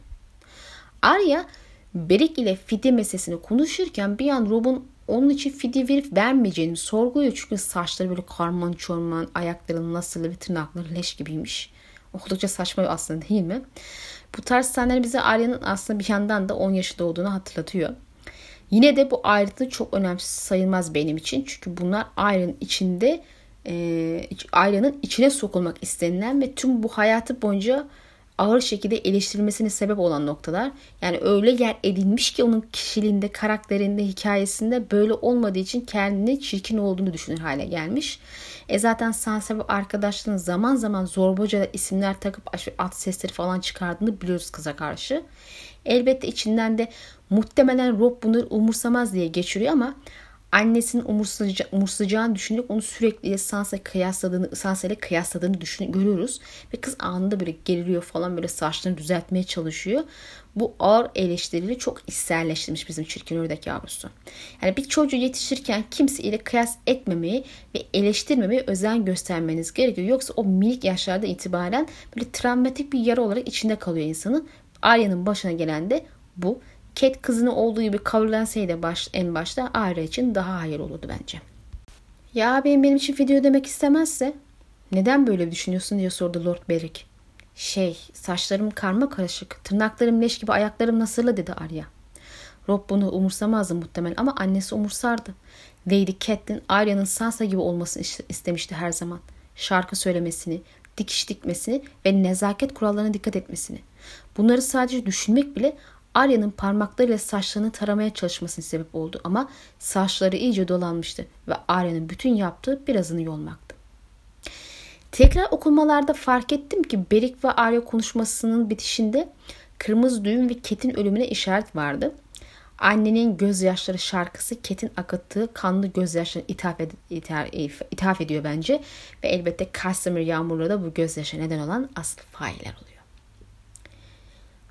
Arya Berik ile fidye meselesini konuşurken bir an Rob'un onun için fidye verip vermeyeceğini sorguluyor. Çünkü saçları böyle karman çorman, ayakları nasıl ve tırnakları leş gibiymiş. Oldukça saçma aslında değil mi? Bu tarz sahneler bize Arya'nın aslında bir yandan da 10 yaşında olduğunu hatırlatıyor. Yine de bu ayrıntı çok önemli sayılmaz benim için. Çünkü bunlar Arya'nın içinde e, Arya'nın içine sokulmak istenilen ve tüm bu hayatı boyunca ağır şekilde eleştirilmesine sebep olan noktalar. Yani öyle yer edilmiş ki onun kişiliğinde, karakterinde, hikayesinde böyle olmadığı için kendini çirkin olduğunu düşünür hale gelmiş. E zaten Sansa ve arkadaşlarının zaman zaman zorbaca isimler takıp at sesleri falan çıkardığını biliyoruz kıza karşı. Elbette içinden de muhtemelen Rob bunları umursamaz diye geçiriyor ama annesinin umursayaca, umursayacağını düşünerek onu sürekli Sansa kıyasladığını, Sansa kıyasladığını düşün, görüyoruz. Ve kız anında böyle geriliyor falan böyle saçlarını düzeltmeye çalışıyor. Bu ağır eleştirileri çok içselleştirmiş bizim çirkin ördek yavrusu. Yani bir çocuğu yetişirken kimse ile kıyas etmemeyi ve eleştirmemeyi özen göstermeniz gerekiyor. Yoksa o minik yaşlarda itibaren böyle travmatik bir yara olarak içinde kalıyor insanın. Arya'nın başına gelen de bu. Cat kızını olduğu gibi kavrulansaydı baş, en başta Arya için daha hayır olurdu bence. Ya abim benim için video demek istemezse neden böyle düşünüyorsun diye sordu Lord Beric. Şey saçlarım karma karışık, tırnaklarım leş gibi ayaklarım nasırlı dedi Arya. Rob bunu umursamazdı muhtemelen ama annesi umursardı. Lady Catelyn Arya'nın Sansa gibi olmasını istemişti her zaman. Şarkı söylemesini, dikiş dikmesini ve nezaket kurallarına dikkat etmesini. Bunları sadece düşünmek bile Arya'nın parmaklarıyla saçlarını taramaya çalışmasına sebep oldu ama saçları iyice dolanmıştı ve Arya'nın bütün yaptığı birazını yolmaktı. Tekrar okumalarda fark ettim ki Berik ve Arya konuşmasının bitişinde kırmızı düğüm ve Ket'in ölümüne işaret vardı. Annenin gözyaşları şarkısı Ket'in akıttığı kanlı gözyaşlarını ithaf, ed- ithaf, ithaf ediyor bence. Ve elbette Kastamir yağmurları da bu gözyaşı neden olan asıl failler oluyor.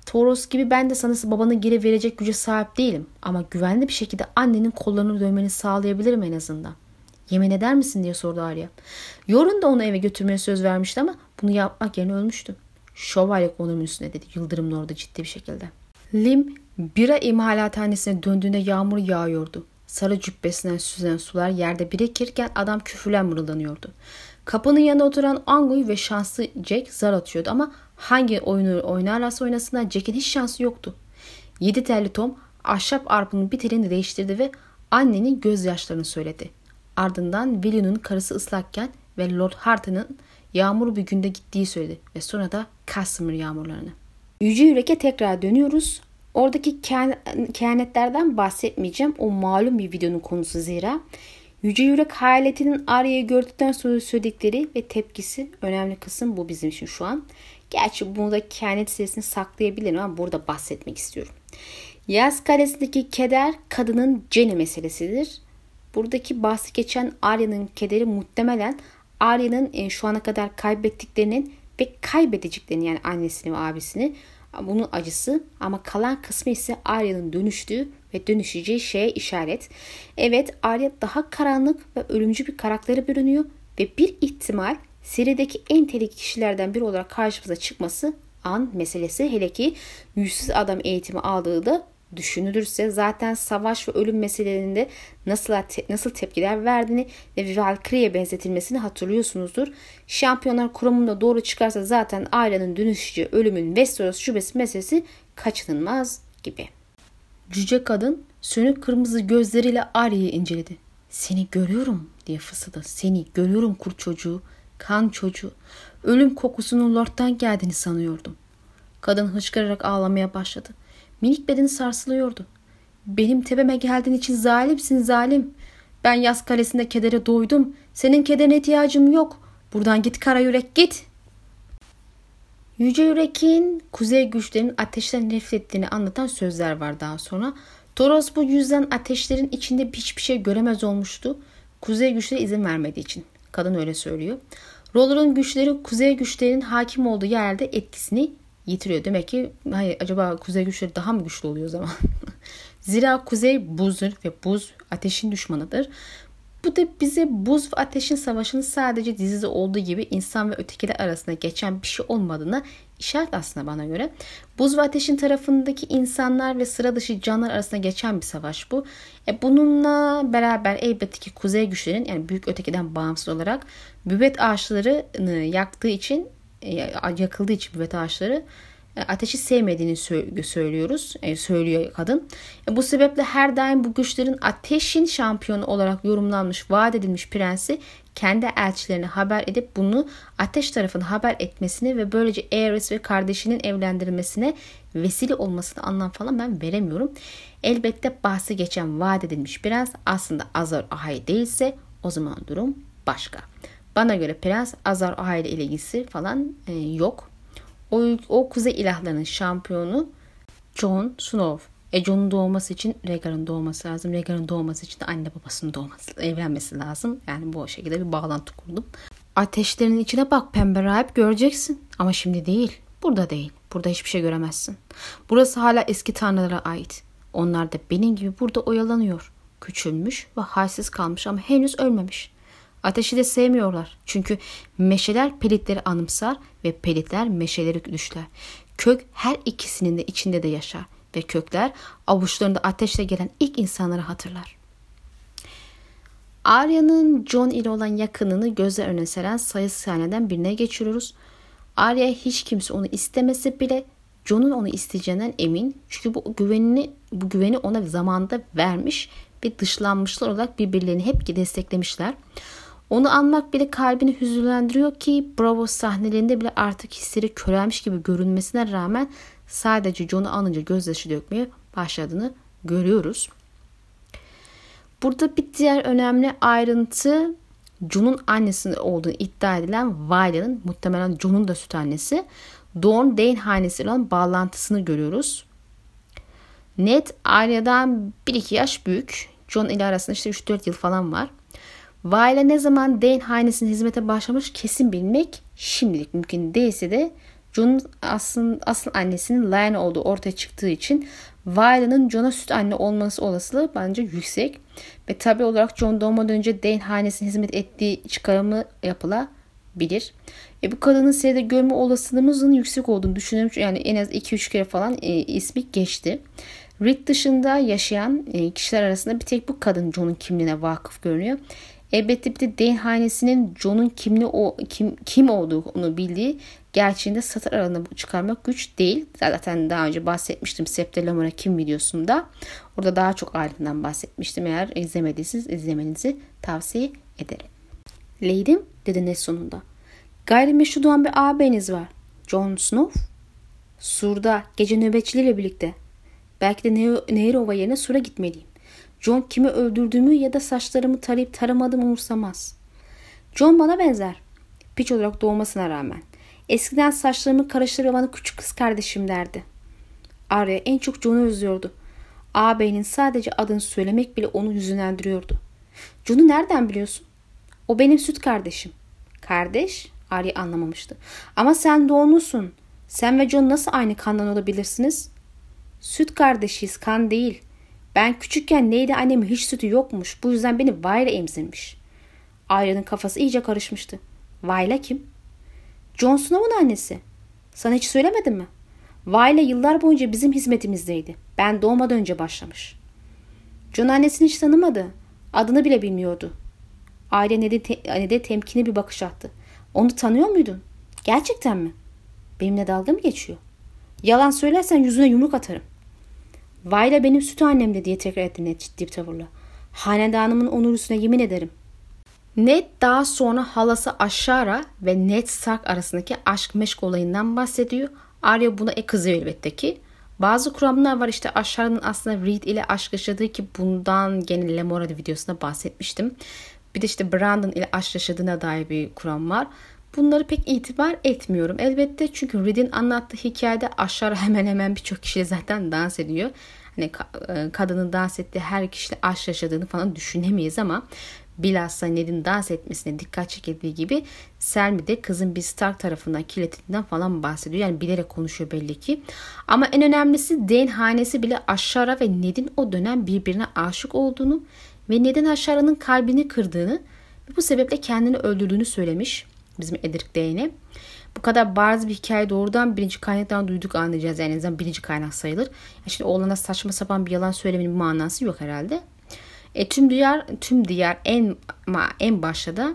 Toros gibi ben de sana babanı geri verecek güce sahip değilim. Ama güvenli bir şekilde annenin kollarını dövmeni sağlayabilirim en azından. Yemin eder misin diye sordu Arya. Yorun da onu eve götürmeye söz vermişti ama bunu yapmak yerine ölmüştü. Şövalye konumun üstüne dedi Yıldırım'ın orada ciddi bir şekilde. Lim bira imalathanesine döndüğünde yağmur yağıyordu. Sarı cübbesinden süzülen sular yerde birikirken adam küfürlen mırıldanıyordu. Kapının yanında oturan Anguy ve şanslı Jack zar atıyordu ama hangi oyunu oynarlarsa oynasınlar Jack'in hiç şansı yoktu. Yedi telli Tom ahşap arpının bir telini değiştirdi ve annenin gözyaşlarını söyledi. Ardından Willion'un karısı ıslakken ve Lord Harton'ın yağmur bir günde gittiği söyledi ve sonra da Casimir yağmurlarını. Yüce Yürek'e tekrar dönüyoruz. Oradaki kehanetlerden bahsetmeyeceğim. O malum bir videonun konusu zira. Yüce Yürek hayaletinin Arya'yı gördükten sonra söyledikleri ve tepkisi önemli kısım bu bizim için şu an. Gerçi bunu da kehanet serisini saklayabilirim ama burada bahsetmek istiyorum. Yaz Kalesi'ndeki keder kadının Jenny meselesidir. Buradaki bahsi geçen Arya'nın kederi muhtemelen Arya'nın e, şu ana kadar kaybettiklerinin ve kaybedeceklerini yani annesini ve abisini bunun acısı ama kalan kısmı ise Arya'nın dönüştüğü ve dönüşeceği şeye işaret. Evet Arya daha karanlık ve ölümcü bir karaktere bürünüyor ve bir ihtimal serideki en tehlikeli kişilerden biri olarak karşımıza çıkması an meselesi. Hele ki yüzsüz adam eğitimi aldığı da düşünülürse zaten savaş ve ölüm meselelerinde nasıl nasıl tepkiler verdiğini ve Valkyrie'ye benzetilmesini hatırlıyorsunuzdur. Şampiyonlar kurumunda doğru çıkarsa zaten ailenin dönüşücü ölümün Westeros şubesi meselesi kaçınılmaz gibi. Cüce kadın sönük kırmızı gözleriyle Arya'yı inceledi. Seni görüyorum diye fısıldadı. Seni görüyorum kurt çocuğu, kan çocuğu. Ölüm kokusunun Lord'dan geldiğini sanıyordum. Kadın hıçkırarak ağlamaya başladı. Minik bedeni sarsılıyordu. Benim tepeme geldiğin için zalimsin zalim. Ben yaz kalesinde kedere doydum. Senin kederine ihtiyacım yok. Buradan git kara yürek git. Yüce Yürek'in kuzey güçlerinin ateşten nefret ettiğini anlatan sözler var daha sonra. Toros bu yüzden ateşlerin içinde hiçbir şey göremez olmuştu. Kuzey güçleri izin vermediği için. Kadın öyle söylüyor. Roller'ın güçleri kuzey güçlerinin hakim olduğu yerde etkisini yitiriyor. Demek ki hayır, acaba kuzey güçleri daha mı güçlü oluyor o zaman? Zira kuzey buzdur ve buz ateşin düşmanıdır. Bu da bize buz ve ateşin savaşının sadece dizide olduğu gibi insan ve ötekiler arasında geçen bir şey olmadığına işaret aslında bana göre. Buz ve ateşin tarafındaki insanlar ve sıra dışı canlar arasında geçen bir savaş bu. E bununla beraber elbette ki kuzey güçlerin yani büyük ötekiden bağımsız olarak büvet ağaçlarını yaktığı için yakıldığı için büvet ağaçları e, ateşi sevmediğini söylüyoruz. E, söylüyor kadın. Bu sebeple her daim bu güçlerin ateşin şampiyonu olarak yorumlanmış, vaat edilmiş prensi kendi elçilerine haber edip bunu ateş tarafına haber etmesini ve böylece Aerys ve kardeşinin evlendirilmesine vesile olmasını anlam falan ben veremiyorum. Elbette bahsi geçen vaat edilmiş prens aslında Azar Ahai değilse o zaman durum başka. Bana göre prens Azar Ahai ile ilgisi falan e, yok. O, o kuzey ilahlarının şampiyonu Jon Snow. E Jon'un doğması için Rhaegar'ın doğması lazım. Rhaegar'ın doğması için de anne babasının doğması, evlenmesi lazım. Yani bu şekilde bir bağlantı kurdum. Ateşlerin içine bak pembe rahip göreceksin. Ama şimdi değil. Burada değil. Burada hiçbir şey göremezsin. Burası hala eski tanrılara ait. Onlar da benim gibi burada oyalanıyor. Küçülmüş ve halsiz kalmış ama henüz ölmemiş. Ateşi de sevmiyorlar. Çünkü meşeler pelitleri anımsar ve pelitler meşeleri düşler. Kök her ikisinin de içinde de yaşar ve kökler avuçlarında ateşle gelen ilk insanları hatırlar. Arya'nın John ile olan yakınını göze önüne seren sayısı sahneden birine geçiriyoruz. Arya hiç kimse onu istemese bile John'un onu isteyeceğinden emin. Çünkü bu güvenini bu güveni ona zamanında vermiş ve dışlanmışlar olarak birbirlerini hep desteklemişler. Onu anmak bile kalbini hüzünlendiriyor ki Bravo sahnelerinde bile artık hisleri körelmiş gibi görünmesine rağmen sadece John'u anınca gözyaşı dökmeye başladığını görüyoruz. Burada bir diğer önemli ayrıntı John'un annesinin olduğunu iddia edilen Violet'ın muhtemelen John'un da süt annesi Dawn Dane hanesiyle olan bağlantısını görüyoruz. Ned Arya'dan 1-2 yaş büyük. John ile arasında işte 3-4 yıl falan var. Vale ne zaman Dane hanesine hizmete başlamış kesin bilmek şimdilik mümkün değilse de John'un asıl, asıl annesinin Lyanna olduğu ortaya çıktığı için Violet'ın John'a süt anne olması olasılığı bence yüksek. Ve tabi olarak John doğmadan önce Dane hanesine hizmet ettiği çıkarımı yapılabilir. E bu kadının seride görme olasılığımızın yüksek olduğunu düşünüyorum. Yani en az 2-3 kere falan e, ismi geçti. Rick dışında yaşayan e, kişiler arasında bir tek bu kadın John'un kimliğine vakıf görünüyor. Elbette bir de Dane hanesinin John'un kimli o kim kim olduğunu bildiği gerçeğinde satır aralığına çıkarmak güç değil. Zaten daha önce bahsetmiştim Septe Lamora kim videosunda. Orada daha çok ayrıntıdan bahsetmiştim. Eğer izlemediyseniz izlemenizi tavsiye ederim. Leydim dedi ne sonunda. Gayrimeşru doğan bir ağabeyiniz var. Jon Snow. Sur'da gece nöbetçileriyle birlikte. Belki de Nehirova yerine Sur'a gitmeliyim. John kimi öldürdüğümü ya da saçlarımı tarayıp taramadığımı umursamaz. John bana benzer. Piç olarak doğmasına rağmen. Eskiden saçlarımı karıştırıp bana küçük kız kardeşim derdi. Arya en çok John'u özlüyordu. Ağabeyinin sadece adını söylemek bile onu hüzünlendiriyordu. John'u nereden biliyorsun? O benim süt kardeşim. Kardeş? Arya anlamamıştı. Ama sen doğumlusun. Sen ve John nasıl aynı kandan olabilirsiniz? Süt kardeşiyiz, kan değil. Ben küçükken neydi annemin hiç sütü yokmuş. Bu yüzden beni Vayla emzirmiş. Arya'nın kafası iyice karışmıştı. Vayla kim? John Snow'un annesi. Sana hiç söylemedim mi? Vayla yıllar boyunca bizim hizmetimizdeydi. Ben doğmadan önce başlamış. John annesini hiç tanımadı. Adını bile bilmiyordu. Aile ne de, te, ne de temkini bir bakış attı. Onu tanıyor muydun? Gerçekten mi? Benimle dalga mı geçiyor? Yalan söylersen yüzüne yumruk atarım. Vayla benim süt annemdi diye tekrar etti Ned ciddi bir tavırla. Hanedanımın onur üstüne yemin ederim. Ned daha sonra halası Aşara ve Ned Stark arasındaki aşk meşk olayından bahsediyor. Arya buna e kızıyor elbette ki. Bazı kuramlar var işte Aşara'nın aslında Reed ile aşk yaşadığı ki bundan gene Lemora videosunda bahsetmiştim. Bir de işte Brandon ile aşk yaşadığına dair bir kuram var. Bunları pek itibar etmiyorum. Elbette çünkü Reed'in anlattığı hikayede aşağı hemen hemen birçok kişiyle zaten dans ediyor. Hani e, kadının dans ettiği her kişiyle aşk yaşadığını falan düşünemeyiz ama bilhassa Ned'in dans etmesine dikkat çekildiği gibi Selmi de kızın bir Stark tarafından kirletildiğinden falan bahsediyor. Yani bilerek konuşuyor belli ki. Ama en önemlisi Dane hanesi bile Aşara ve Ned'in o dönem birbirine aşık olduğunu ve Ned'in Aşara'nın kalbini kırdığını ve bu sebeple kendini öldürdüğünü söylemiş bizim Edric Dane'e. Bu kadar bariz bir hikaye doğrudan birinci kaynaktan duyduk anlayacağız. Yani en azından birinci kaynak sayılır. Yani şimdi oğlana saçma sapan bir yalan söylemenin bir manası yok herhalde. E, tüm diğer tüm diğer en en başta da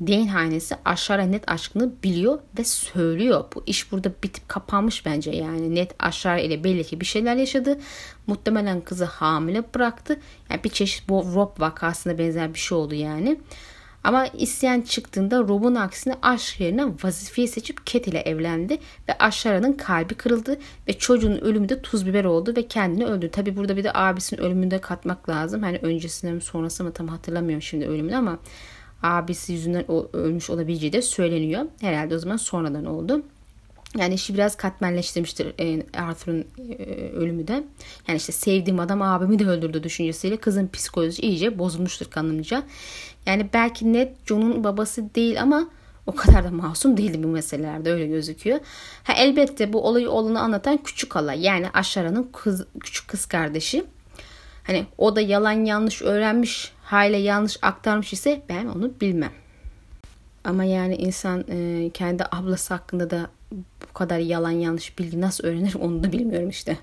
Dane hanesi aşağı net aşkını biliyor ve söylüyor. Bu iş burada bitip kapanmış bence yani. Net aşağı ile belli ki bir şeyler yaşadı. Muhtemelen kızı hamile bıraktı. Yani bir çeşit bu Rob vakasına benzer bir şey oldu yani. Ama isyan çıktığında Rob'un aksine aşk yerine vazifeyi seçip Cat ile evlendi ve Aşara'nın kalbi kırıldı ve çocuğun ölümü de tuz biber oldu ve kendini öldürdü. Tabi burada bir de abisinin ölümünü de katmak lazım. Hani öncesinde mi sonrası mı tam hatırlamıyorum şimdi ölümünü ama abisi yüzünden ölmüş olabileceği de söyleniyor. Herhalde o zaman sonradan oldu. Yani işi biraz katmerleştirmiştir e, Arthur'un e, ölümü de. Yani işte sevdiğim adam abimi de öldürdü düşüncesiyle kızın psikolojisi iyice bozulmuştur kanımca. Yani belki net John'un babası değil ama o kadar da masum değildi bu meselelerde öyle gözüküyor. Ha, elbette bu olayı olanı anlatan küçük hala yani Aşara'nın kız, küçük kız kardeşi. Hani o da yalan yanlış öğrenmiş, hale yanlış aktarmış ise ben onu bilmem. Ama yani insan e, kendi ablası hakkında da bu kadar yalan yanlış bilgi nasıl öğrenir onu da bilmiyorum işte.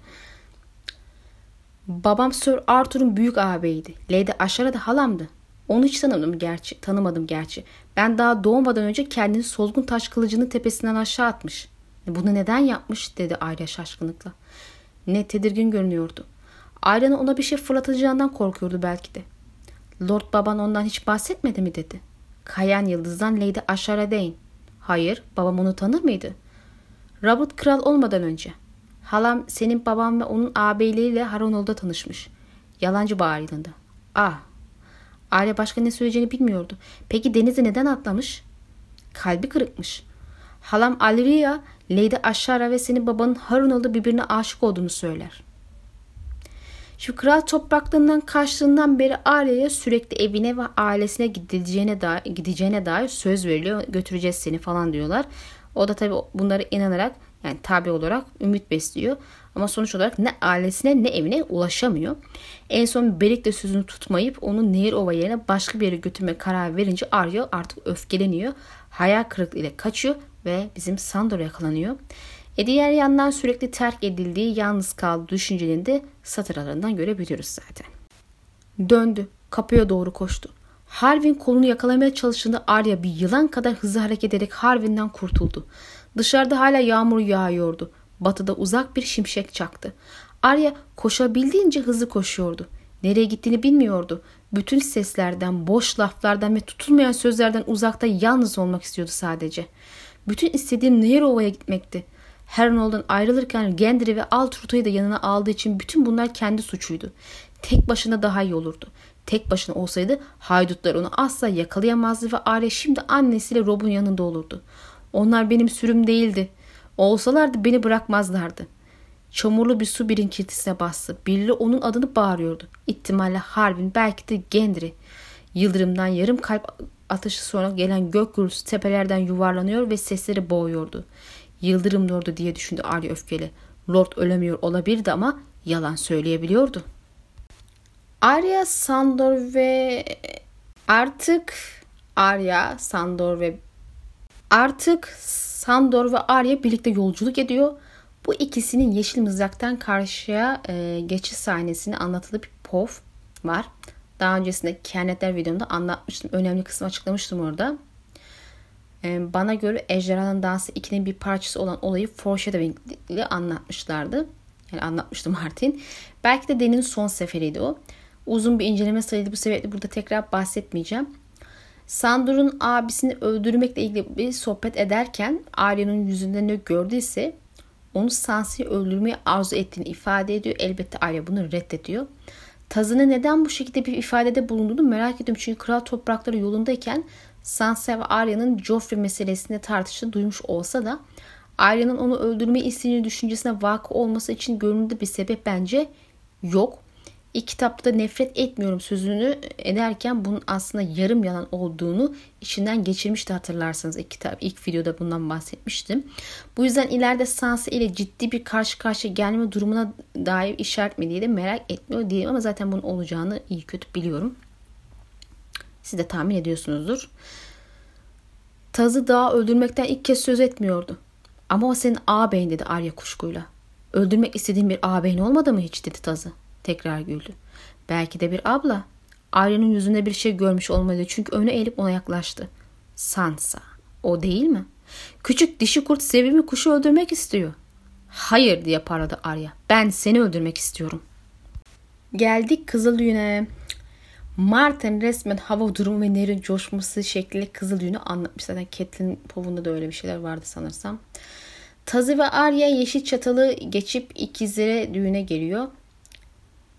Babam Sir Arthur'un büyük ağabeyiydi. Lady Aşara da halamdı. Onu hiç tanımadım gerçi, tanımadım gerçi. Ben daha doğmadan önce kendini solgun taş kılıcının tepesinden aşağı atmış. Bunu neden yapmış dedi Arya şaşkınlıkla. Ne tedirgin görünüyordu. Arya'nın ona bir şey fırlatacağından korkuyordu belki de. Lord baban ondan hiç bahsetmedi mi dedi. Kayan Yıldız'dan Lady Ashara Dane. Hayır, babam onu tanır mıydı? Robert kral olmadan önce. Halam senin babam ve onun ağabeyleriyle Harrenhal'da tanışmış. Yalancı bağırılında. Ah. Aile başka ne söyleyeceğini bilmiyordu. Peki denize neden atlamış? Kalbi kırıkmış. Halam Alria, Lady Ashara ve senin babanın Harrenhal'da birbirine aşık olduğunu söyler. Şu kral topraklarından kaçtığından beri Arya'ya sürekli evine ve ailesine gideceğine dair, gideceğine dair söz veriliyor. Götüreceğiz seni falan diyorlar. O da tabii bunları inanarak yani tabi olarak ümit besliyor. Ama sonuç olarak ne ailesine ne evine ulaşamıyor. En son Berik de sözünü tutmayıp onu Nehir Ova yerine başka bir yere götürme karar verince Arya artık öfkeleniyor. Hayal kırıklığı ile kaçıyor ve bizim Sandor yakalanıyor. E diğer yandan sürekli terk edildiği, yalnız kaldığı düşüncelerini de satır görebiliyoruz zaten. Döndü. Kapıya doğru koştu. Harvin kolunu yakalamaya çalıştığında Arya bir yılan kadar hızlı hareket ederek Harvin'den kurtuldu. Dışarıda hala yağmur yağıyordu. Batıda uzak bir şimşek çaktı. Arya koşabildiğince hızlı koşuyordu. Nereye gittiğini bilmiyordu. Bütün seslerden, boş laflardan ve tutulmayan sözlerden uzakta yalnız olmak istiyordu sadece. Bütün istediğim Nerova'ya gitmekti. Hernold'dan ayrılırken Gendry ve Altruta'yı da yanına aldığı için bütün bunlar kendi suçuydu. Tek başına daha iyi olurdu. Tek başına olsaydı haydutlar onu asla yakalayamazdı ve Arya şimdi annesiyle Rob'un yanında olurdu. Onlar benim sürüm değildi. Olsalardı beni bırakmazlardı. çamurlu bir su birikintisine bastı. Birileri onun adını bağırıyordu. İhtimalle Harbin belki de Gendry. Yıldırımdan yarım kalp atışı sonra gelen gök gürültüsü tepelerden yuvarlanıyor ve sesleri boğuyordu. Yıldırım lordu diye düşündü Arya öfkeli. Lord ölemiyor olabilirdi ama yalan söyleyebiliyordu. Arya, Sandor ve artık Arya, Sandor ve artık Sandor ve Arya birlikte yolculuk ediyor. Bu ikisinin yeşil mızraktan karşıya e, geçiş sahnesini anlatılı bir pov var. Daha öncesinde kehanetler videomda anlatmıştım. Önemli kısmı açıklamıştım orada. E, bana göre Ejderhanın Dansı 2'nin bir parçası olan olayı foreshadowing ile anlatmışlardı. Yani anlatmıştım Martin. Belki de Deni'nin son seferiydi o. Uzun bir inceleme sayıydı bu sebeple burada tekrar bahsetmeyeceğim. Sandor'un abisini öldürmekle ilgili bir sohbet ederken Arya'nın yüzünde ne gördüyse onu Sansi'yi öldürmeyi arzu ettiğini ifade ediyor. Elbette Arya bunu reddediyor. Tazının neden bu şekilde bir ifadede bulunduğunu merak ediyorum. Çünkü kral toprakları yolundayken Sansa ve Arya'nın Joffrey meselesinde tartıştığı duymuş olsa da Arya'nın onu öldürmeyi istediğini düşüncesine vakı olması için görünürde bir sebep bence yok. İlk kitapta nefret etmiyorum sözünü ederken bunun aslında yarım yalan olduğunu içinden geçirmişti hatırlarsanız ilk kitap ilk videoda bundan bahsetmiştim. Bu yüzden ileride Sansa ile ciddi bir karşı karşıya gelme durumuna dair işaret mi diye de merak etmiyor değilim ama zaten bunun olacağını iyi kötü biliyorum. Siz de tahmin ediyorsunuzdur. Tazı daha öldürmekten ilk kez söz etmiyordu. Ama o senin ağabeyin dedi Arya kuşkuyla. Öldürmek istediğin bir ağabeyin olmadı mı hiç dedi Tazı. Tekrar güldü. Belki de bir abla. Arya'nın yüzünde bir şey görmüş olmalıydı çünkü öne eğilip ona yaklaştı. Sansa. O değil mi? Küçük dişi kurt sevimli kuşu öldürmek istiyor. Hayır diye parladı Arya. Ben seni öldürmek istiyorum. Geldik Kızıl Düğün'e. Martin resmen hava durumu ve nehrin coşması şekliyle Kızıl Düğün'ü anlatmış. Zaten Catelyn Pov'unda da öyle bir şeyler vardı sanırsam. Tazı ve Arya yeşil çatalı geçip ikizlere düğüne geliyor.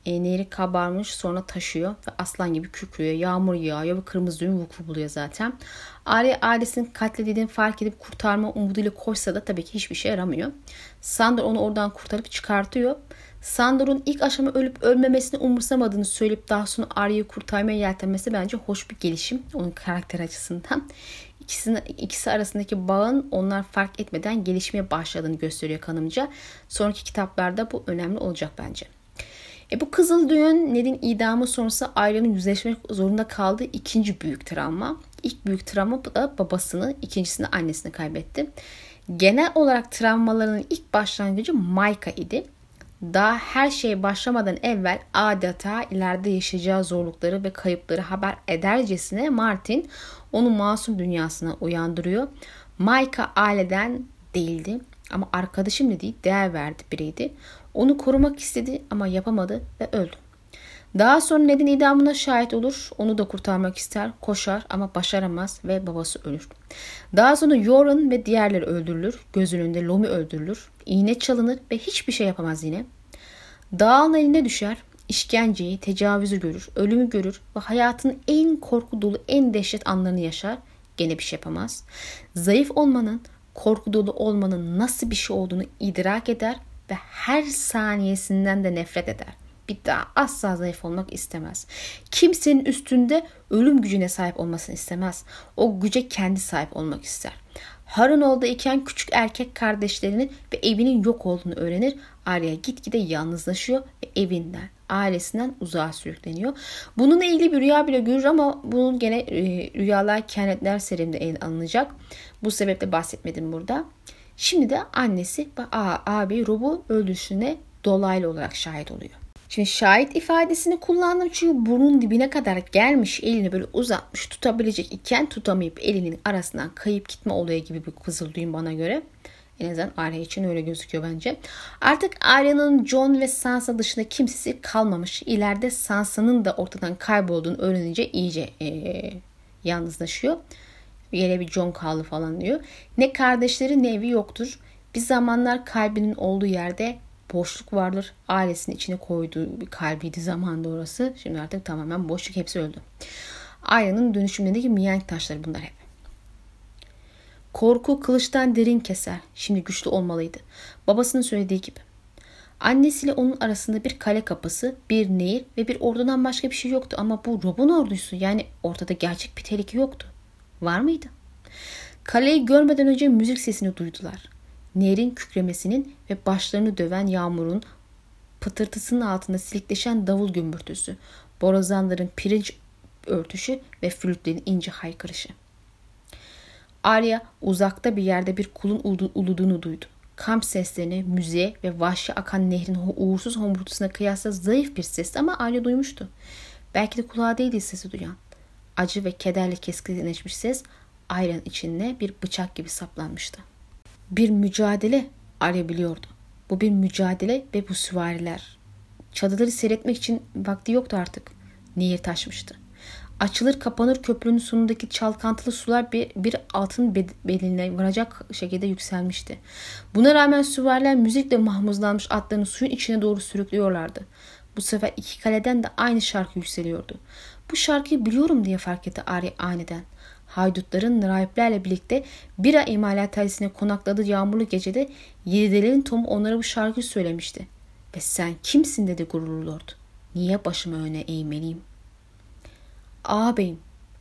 E, nehri kabarmış sonra taşıyor ve aslan gibi kükrüyor. Yağmur yağıyor ve kırmızı düğün vuku buluyor zaten. Arya ailesinin katledildiğini fark edip kurtarma umuduyla koşsa da tabii ki hiçbir şey yaramıyor. Sandor onu oradan kurtarıp çıkartıyor. Sandor'un ilk aşama ölüp ölmemesini umursamadığını söyleyip daha sonra Arya'yı kurtarmaya yeltenmesi bence hoş bir gelişim onun karakter açısından. İkisinin, ikisi arasındaki bağın onlar fark etmeden gelişmeye başladığını gösteriyor kanımca. Sonraki kitaplarda bu önemli olacak bence. E bu kızıl düğün Ned'in idamı sonrası Arya'nın yüzleşmek zorunda kaldığı ikinci büyük travma. İlk büyük travma da babasını, ikincisini annesini kaybetti. Genel olarak travmalarının ilk başlangıcı Mayka idi. Daha her şey başlamadan evvel adeta ileride yaşayacağı zorlukları ve kayıpları haber edercesine Martin onu masum dünyasına uyandırıyor. Mayka aileden değildi ama arkadaşım dediği değer verdi biriydi. Onu korumak istedi ama yapamadı ve öldü. Daha sonra Ned'in idamına şahit olur. Onu da kurtarmak ister. Koşar ama başaramaz ve babası ölür. Daha sonra Yoren ve diğerleri öldürülür. Göz önünde Lomi öldürülür. İğne çalınır ve hiçbir şey yapamaz yine. Dağın eline düşer. işkenceyi, tecavüzü görür, ölümü görür ve hayatın en korku dolu, en dehşet anlarını yaşar. Gene bir şey yapamaz. Zayıf olmanın, korku dolu olmanın nasıl bir şey olduğunu idrak eder ve her saniyesinden de nefret eder. Bir daha asla zayıf olmak istemez. Kimsenin üstünde ölüm gücüne sahip olmasını istemez. O güce kendi sahip olmak ister. Harunol'da iken küçük erkek kardeşlerinin ve evinin yok olduğunu öğrenir. Arya gitgide yalnızlaşıyor ve evinden, ailesinden uzağa sürükleniyor. Bununla ilgili bir rüya bile görür ama bunun gene e, rüyalar kehanetler serimde ele alınacak. Bu sebeple bahsetmedim burada. Şimdi de annesi ve abi Rob'u öldürüşüne dolaylı olarak şahit oluyor. Şimdi şahit ifadesini kullandım çünkü burnun dibine kadar gelmiş elini böyle uzatmış tutabilecek iken tutamayıp elinin arasından kayıp gitme olayı gibi bir kızıl düğün bana göre. En azından Arya için öyle gözüküyor bence. Artık Arya'nın John ve Sansa dışında kimsesi kalmamış. İleride Sansa'nın da ortadan kaybolduğunu öğrenince iyice ee, yalnızlaşıyor. Yere bir John kaldı falan diyor. Ne kardeşleri ne evi yoktur. Bir zamanlar kalbinin olduğu yerde boşluk vardır. Ailesinin içine koyduğu bir kalbiydi zamanda orası. Şimdi artık tamamen boşluk hepsi öldü. Arya'nın dönüşümlerindeki mihenk taşları bunlar hep. Korku kılıçtan derin keser. Şimdi güçlü olmalıydı. Babasının söylediği gibi. Annesiyle onun arasında bir kale kapısı, bir nehir ve bir ordudan başka bir şey yoktu ama bu Rob'un ordusu yani ortada gerçek bir tehlike yoktu. Var mıydı? Kaleyi görmeden önce müzik sesini duydular. Nehrin kükremesinin ve başlarını döven yağmurun pıtırtısının altında silikleşen davul gümbürtüsü, borazanların pirinç örtüşü ve flütlerin ince haykırışı. Arya uzakta bir yerde bir kulun uluduğunu duydu. Kamp seslerini, müziğe ve vahşi akan nehrin uğursuz homurtusuna kıyasla zayıf bir ses ama Arya duymuştu. Belki de kulağı değildi sesi duyan. Acı ve kederle keskinleşmiş ses ayran içinde bir bıçak gibi saplanmıştı. Bir mücadele Arya biliyordu. Bu bir mücadele ve bu süvariler. Çadırları seyretmek için vakti yoktu artık. Nehir taşmıştı. Açılır kapanır köprünün sonundaki çalkantılı sular bir, bir altın beline varacak şekilde yükselmişti. Buna rağmen süvariler müzikle mahmuzlanmış atlarını suyun içine doğru sürüklüyorlardı. Bu sefer iki kaleden de aynı şarkı yükseliyordu. Bu şarkıyı biliyorum diye fark etti Ari aniden. Haydutların rahiplerle birlikte bira imalathanesine konakladığı yağmurlu gecede yedidelerin Tom onlara bu şarkıyı söylemişti. Ve sen kimsin dedi gururlu lord. Niye başımı öne eğmeliyim? Ağabeyim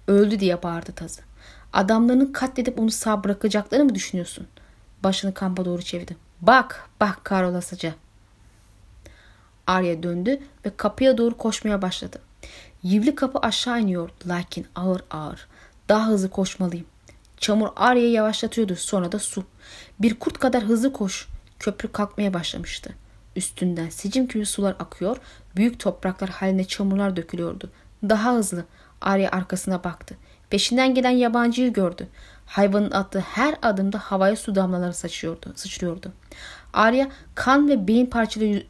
öldü diye bağırdı tazı. Adamlarını katledip onu sağ bırakacaklarını mı düşünüyorsun? Başını kampa doğru çevirdi. Bak bak karolasıca. Arya döndü ve kapıya doğru koşmaya başladı. Yivli kapı aşağı iniyor lakin ağır ağır. Daha hızlı koşmalıyım. Çamur Arya'yı yavaşlatıyordu sonra da su. Bir kurt kadar hızlı koş. Köprü kalkmaya başlamıştı. Üstünden sicim gibi sular akıyor, büyük topraklar haline çamurlar dökülüyordu. Daha hızlı. Arya arkasına baktı. Peşinden gelen yabancıyı gördü. Hayvanın attığı her adımda havaya su damlaları saçıyordu, sıçrıyordu. Arya kan ve beyin parçaları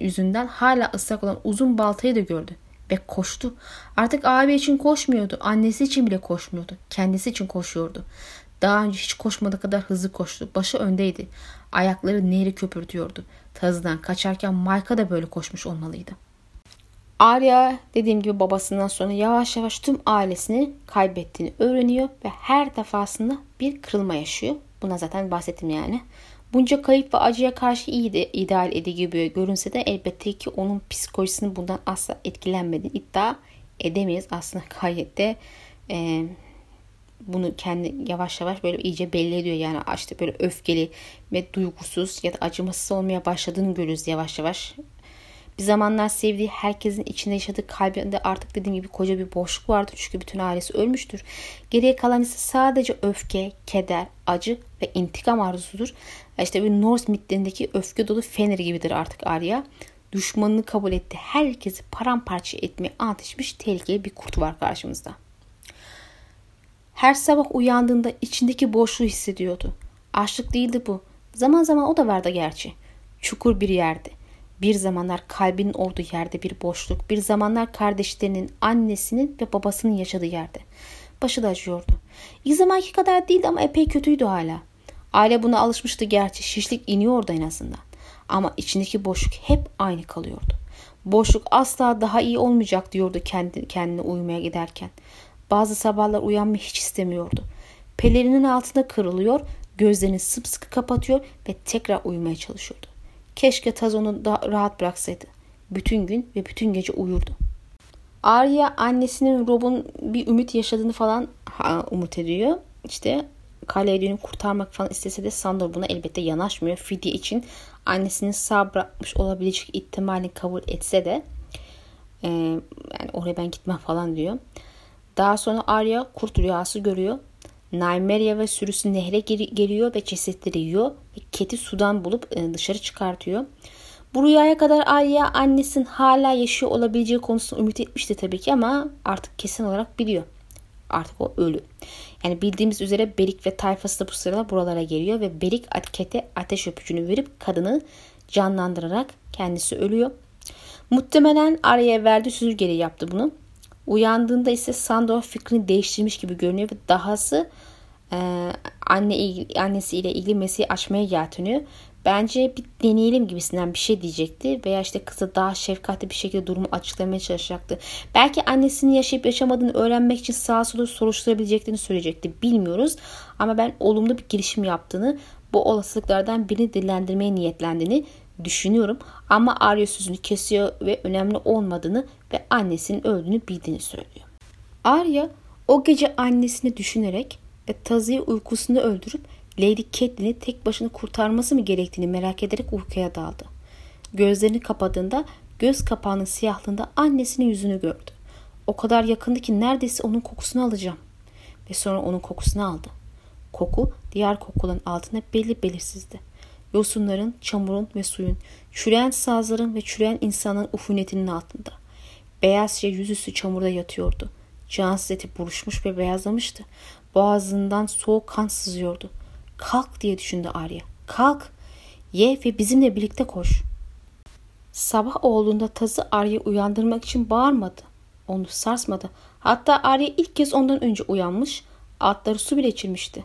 yüzünden hala ıslak olan uzun baltayı da gördü ve koştu. Artık abi için koşmuyordu. Annesi için bile koşmuyordu. Kendisi için koşuyordu. Daha önce hiç koşmadığı kadar hızlı koştu. Başı öndeydi. Ayakları nehri köpürtüyordu. Tazıdan kaçarken Mayka da böyle koşmuş olmalıydı. Arya dediğim gibi babasından sonra yavaş yavaş tüm ailesini kaybettiğini öğreniyor ve her defasında bir kırılma yaşıyor. Buna zaten bahsettim yani. Bunca kayıp ve acıya karşı iyi de ideal edi gibi görünse de elbette ki onun psikolojisinin bundan asla etkilenmediğini iddia edemeyiz. Aslında gayet de e, bunu kendi yavaş yavaş böyle iyice belli ediyor. Yani işte böyle öfkeli ve duygusuz ya da acımasız olmaya başladığını görüyoruz yavaş yavaş. Bir zamanlar sevdiği herkesin içinde yaşadığı kalbinde artık dediğim gibi koca bir boşluk vardır. Çünkü bütün ailesi ölmüştür. Geriye kalan ise sadece öfke, keder, acı ve intikam arzusudur. İşte bir Norse mitlerindeki öfke dolu Fenrir gibidir artık Arya. Düşmanını kabul etti. Herkesi paramparça etmeye antışmış tehlikeli bir kurt var karşımızda. Her sabah uyandığında içindeki boşluğu hissediyordu. Açlık değildi bu. Zaman zaman o da vardı gerçi. Çukur bir yerdi. Bir zamanlar kalbinin olduğu yerde bir boşluk, bir zamanlar kardeşlerinin, annesinin ve babasının yaşadığı yerde. Başı da acıyordu. İlk zamanki kadar değildi ama epey kötüydü hala. Aile buna alışmıştı gerçi. Şişlik iniyordu en azından. Ama içindeki boşluk hep aynı kalıyordu. Boşluk asla daha iyi olmayacak diyordu kendi, kendine uyumaya giderken. Bazı sabahlar uyanmayı hiç istemiyordu. Pelerinin altında kırılıyor, gözlerini sımsıkı kapatıyor ve tekrar uyumaya çalışıyordu. Keşke Taz onu da rahat bıraksaydı. Bütün gün ve bütün gece uyurdu. Arya annesinin Rob'un bir ümit yaşadığını falan umut ediyor. İşte Kaledon'u kurtarmak falan istese de Sandor buna elbette yanaşmıyor. Fidye için annesinin sağ bırakmış olabilecek ihtimalini kabul etse de e, yani oraya ben gitmem falan diyor. Daha sonra Arya kurt rüyası görüyor. Nymeria ve sürüsü nehre geliyor ve cesetleri yiyor. Ve Keti sudan bulup e, dışarı çıkartıyor. Bu rüyaya kadar Arya annesinin hala yaşıyor olabileceği konusunda ümit etmişti tabii ki ama artık kesin olarak biliyor. Artık o ölü. Yani bildiğimiz üzere Berik ve tayfası da bu sırada buralara geliyor ve Berik Kete ateş öpücüğünü verip kadını canlandırarak kendisi ölüyor. Muhtemelen Arya'ya verdiği süzgeri yaptı bunu. Uyandığında ise Sandor fikrini değiştirmiş gibi görünüyor ve dahası e, anne annesiyle ilgili meseleyi açmaya yelteniyor. Bence bir deneyelim gibisinden bir şey diyecekti veya işte kıza daha şefkatli bir şekilde durumu açıklamaya çalışacaktı. Belki annesinin yaşayıp yaşamadığını öğrenmek için sağa sola soruşturabileceklerini söyleyecekti. Bilmiyoruz ama ben olumlu bir girişim yaptığını, bu olasılıklardan birini dillendirmeye niyetlendiğini düşünüyorum ama Arya sözünü kesiyor ve önemli olmadığını ve annesinin öldüğünü bildiğini söylüyor. Arya o gece annesini düşünerek ve Tazı'yı uykusunda öldürüp Lady Catelyn'i tek başına kurtarması mı gerektiğini merak ederek uykuya daldı. Gözlerini kapadığında göz kapağının siyahlığında annesinin yüzünü gördü. O kadar yakındı ki neredeyse onun kokusunu alacağım. Ve sonra onun kokusunu aldı. Koku diğer kokuların altında belli belirsizdi. Yosunların, çamurun ve suyun, çüreyen sazların ve çüreyen insanın ufunetinin altında. Beyaz şey yüzüstü çamurda yatıyordu. Cansız eti buruşmuş ve beyazlamıştı. Boğazından soğuk kan sızıyordu. Kalk diye düşündü Arya. Kalk. Ye ve bizimle birlikte koş. Sabah olduğunda tazı Arya uyandırmak için bağırmadı. Onu sarsmadı. Hatta Arya ilk kez ondan önce uyanmış, atları su bile içirmişti.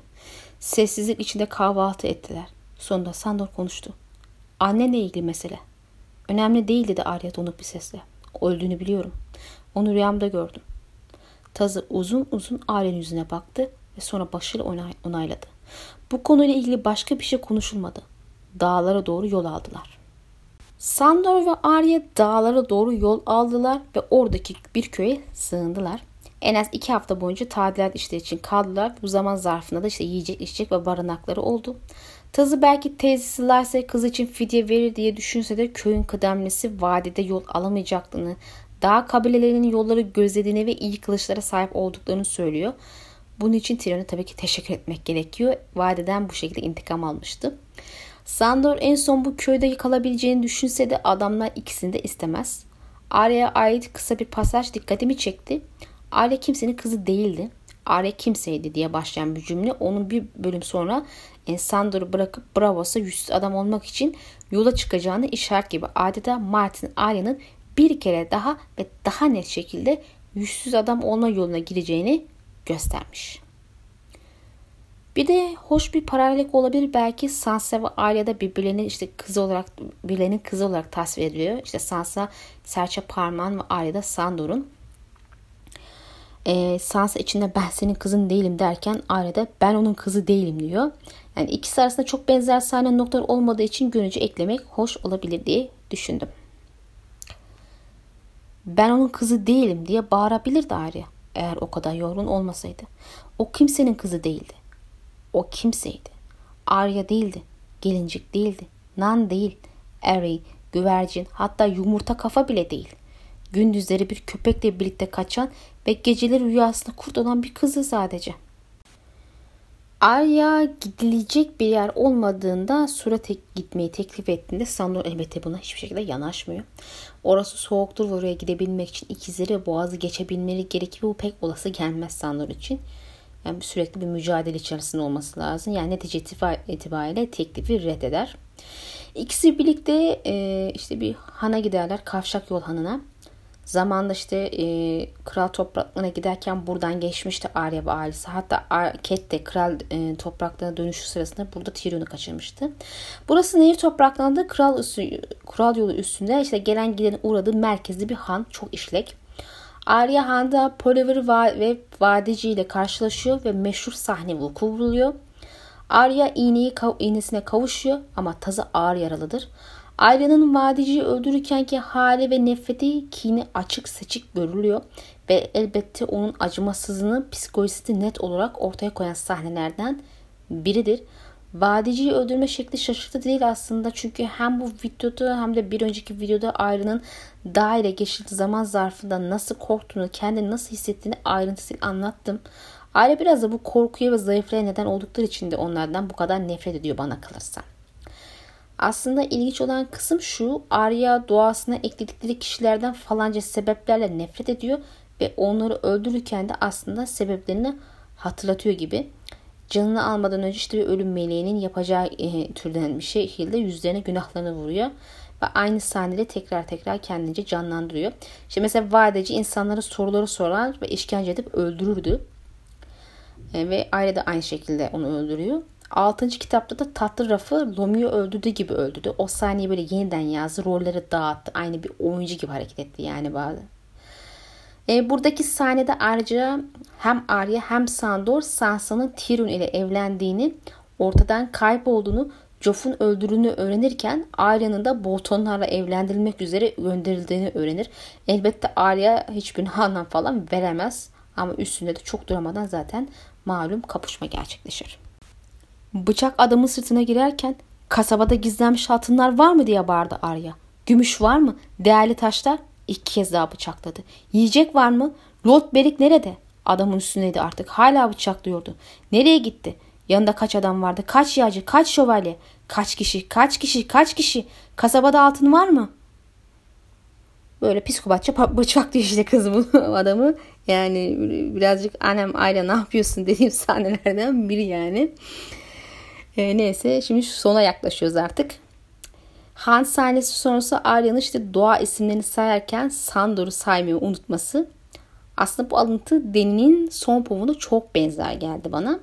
Sessizlik içinde kahvaltı ettiler. Sonunda Sandor konuştu. Annenle ilgili mesele. Önemli değil dedi Arya donuk bir sesle. Öldüğünü biliyorum. Onu rüyamda gördüm. Tazı uzun uzun Arya'nın yüzüne baktı ve sonra başıyla onay onayladı. Bu konuyla ilgili başka bir şey konuşulmadı. Dağlara doğru yol aldılar. Sandor ve Arya dağlara doğru yol aldılar ve oradaki bir köye sığındılar. En az iki hafta boyunca tadilat işleri için kaldılar. Bu zaman zarfında da işte yiyecek, içecek ve barınakları oldu. Tazı belki teyzesi Larsa kız için fidye verir diye düşünse de köyün kıdemlisi vadide yol alamayacaklarını, dağ kabilelerinin yolları gözlediğini ve iyi kılıçlara sahip olduklarını söylüyor. Bunun için Tyrion'a tabii ki teşekkür etmek gerekiyor. Vadeden bu şekilde intikam almıştı. Sandor en son bu köyde kalabileceğini düşünse de adamlar ikisini de istemez. Arya'ya ait kısa bir pasaj dikkatimi çekti. Arya kimsenin kızı değildi. Arya kimseydi diye başlayan bir cümle onun bir bölüm sonra Sandor'u bırakıp Bravos'a yüzsüz adam olmak için yola çıkacağını işaret gibi adeta Martin Arya'nın bir kere daha ve daha net şekilde yüzsüz adam olma yoluna gireceğini göstermiş. Bir de hoş bir paralellik olabilir belki Sansa ve Arya da işte kızı olarak birbirlerinin kızı olarak tasvir ediliyor. İşte Sansa serçe parmağın ve Arya da Sandor'un. Ee, Sansa içinde ben senin kızın değilim derken Arya da ben onun kızı değilim diyor. Yani ikisi arasında çok benzer sahne noktalar olmadığı için görünce eklemek hoş olabilir diye düşündüm. Ben onun kızı değilim diye bağırabilirdi Arya eğer o kadar yorgun olmasaydı. O kimsenin kızı değildi. O kimseydi. Arya değildi. Gelincik değildi. Nan değil. Eri, güvercin hatta yumurta kafa bile değil. Gündüzleri bir köpekle birlikte kaçan ve geceleri rüyasında kurt olan bir kızı sadece. Arya gidilecek bir yer olmadığında Sur'a tek gitmeyi teklif ettiğinde Sandor elbette buna hiçbir şekilde yanaşmıyor. Orası soğuktur ve oraya gidebilmek için ikizleri boğazı geçebilmeleri gerekir bu pek olası gelmez Sandor için. Yani sürekli bir mücadele içerisinde olması lazım. Yani netice itibariyle teklifi reddeder. İkisi birlikte e, işte bir hana giderler. Kavşak yol hanına. Zamanda işte e, kral topraklarına giderken buradan geçmişti Arya ve ailesi. Hatta Ket de kral e, topraklarına dönüşü sırasında burada Tyrion'u kaçırmıştı. Burası nehir topraklarında kral, üstü, kral yolu üstünde işte gelen giden uğradığı merkezli bir han. Çok işlek. Arya Han'da Poliver ve Vadeci ile karşılaşıyor ve meşhur sahne vuku buluyor. Arya iğneyi iğnesine kavuşuyor ama tazı ağır yaralıdır. Arya'nın vadiciyi öldürürkenki hali ve nefreti kini açık seçik görülüyor ve elbette onun acımasızlığını psikolojisi net olarak ortaya koyan sahnelerden biridir. Vadiciyi öldürme şekli şaşırtıcı değil aslında çünkü hem bu videoda hem de bir önceki videoda Arya'nın dağ ile geçildiği zaman zarfında nasıl korktuğunu, kendini nasıl hissettiğini ayrıntısıyla anlattım. Arya biraz da bu korkuya ve zayıflığa neden oldukları için de onlardan bu kadar nefret ediyor bana kalırsa. Aslında ilginç olan kısım şu. Arya doğasına ekledikleri kişilerden falanca sebeplerle nefret ediyor ve onları öldürürken de aslında sebeplerini hatırlatıyor gibi. Canını almadan önce işte bir ölüm meleğinin yapacağı e, türden bir şekilde yüzlerine günahlarını vuruyor. Ve aynı sahnede tekrar tekrar kendince canlandırıyor. İşte mesela vadeci insanlara soruları sorar ve işkence edip öldürürdü. E, ve aile de aynı şekilde onu öldürüyor. Altıncı kitapta da tatlı rafı Romeo öldürdüğü gibi öldürdü. O sahneyi böyle yeniden yazdı. Rolleri dağıttı. Aynı bir oyuncu gibi hareket etti yani bazı. E, buradaki sahnede ayrıca hem Arya hem Sandor Sansa'nın Tyrion ile evlendiğini, ortadan kaybolduğunu, Joff'un öldürüldüğünü öğrenirken Arya'nın da Boltonlarla evlendirilmek üzere gönderildiğini öğrenir. Elbette Arya hiçbir anlam falan veremez. Ama üstünde de çok duramadan zaten malum kapışma gerçekleşir. Bıçak adamın sırtına girerken kasabada gizlenmiş altınlar var mı diye bağırdı Arya. Gümüş var mı? Değerli taşlar? İki kez daha bıçakladı. Yiyecek var mı? Lord Beric nerede? Adamın üstündeydi artık. Hala bıçaklıyordu. Nereye gitti? Yanında kaç adam vardı? Kaç yağcı? Kaç şövalye? Kaç kişi? Kaç kişi? Kaç kişi? Kasabada altın var mı? Böyle psikopatça bıçaklıyor işte kız bu adamı. Yani birazcık annem aile ne yapıyorsun dediğim sahnelerden biri yani. E, neyse şimdi şu sona yaklaşıyoruz artık. Han sahnesi sonrası Arya'nın işte doğa isimlerini sayarken Sandor'u saymayı unutması. Aslında bu alıntı Deni'nin son povuna çok benzer geldi bana.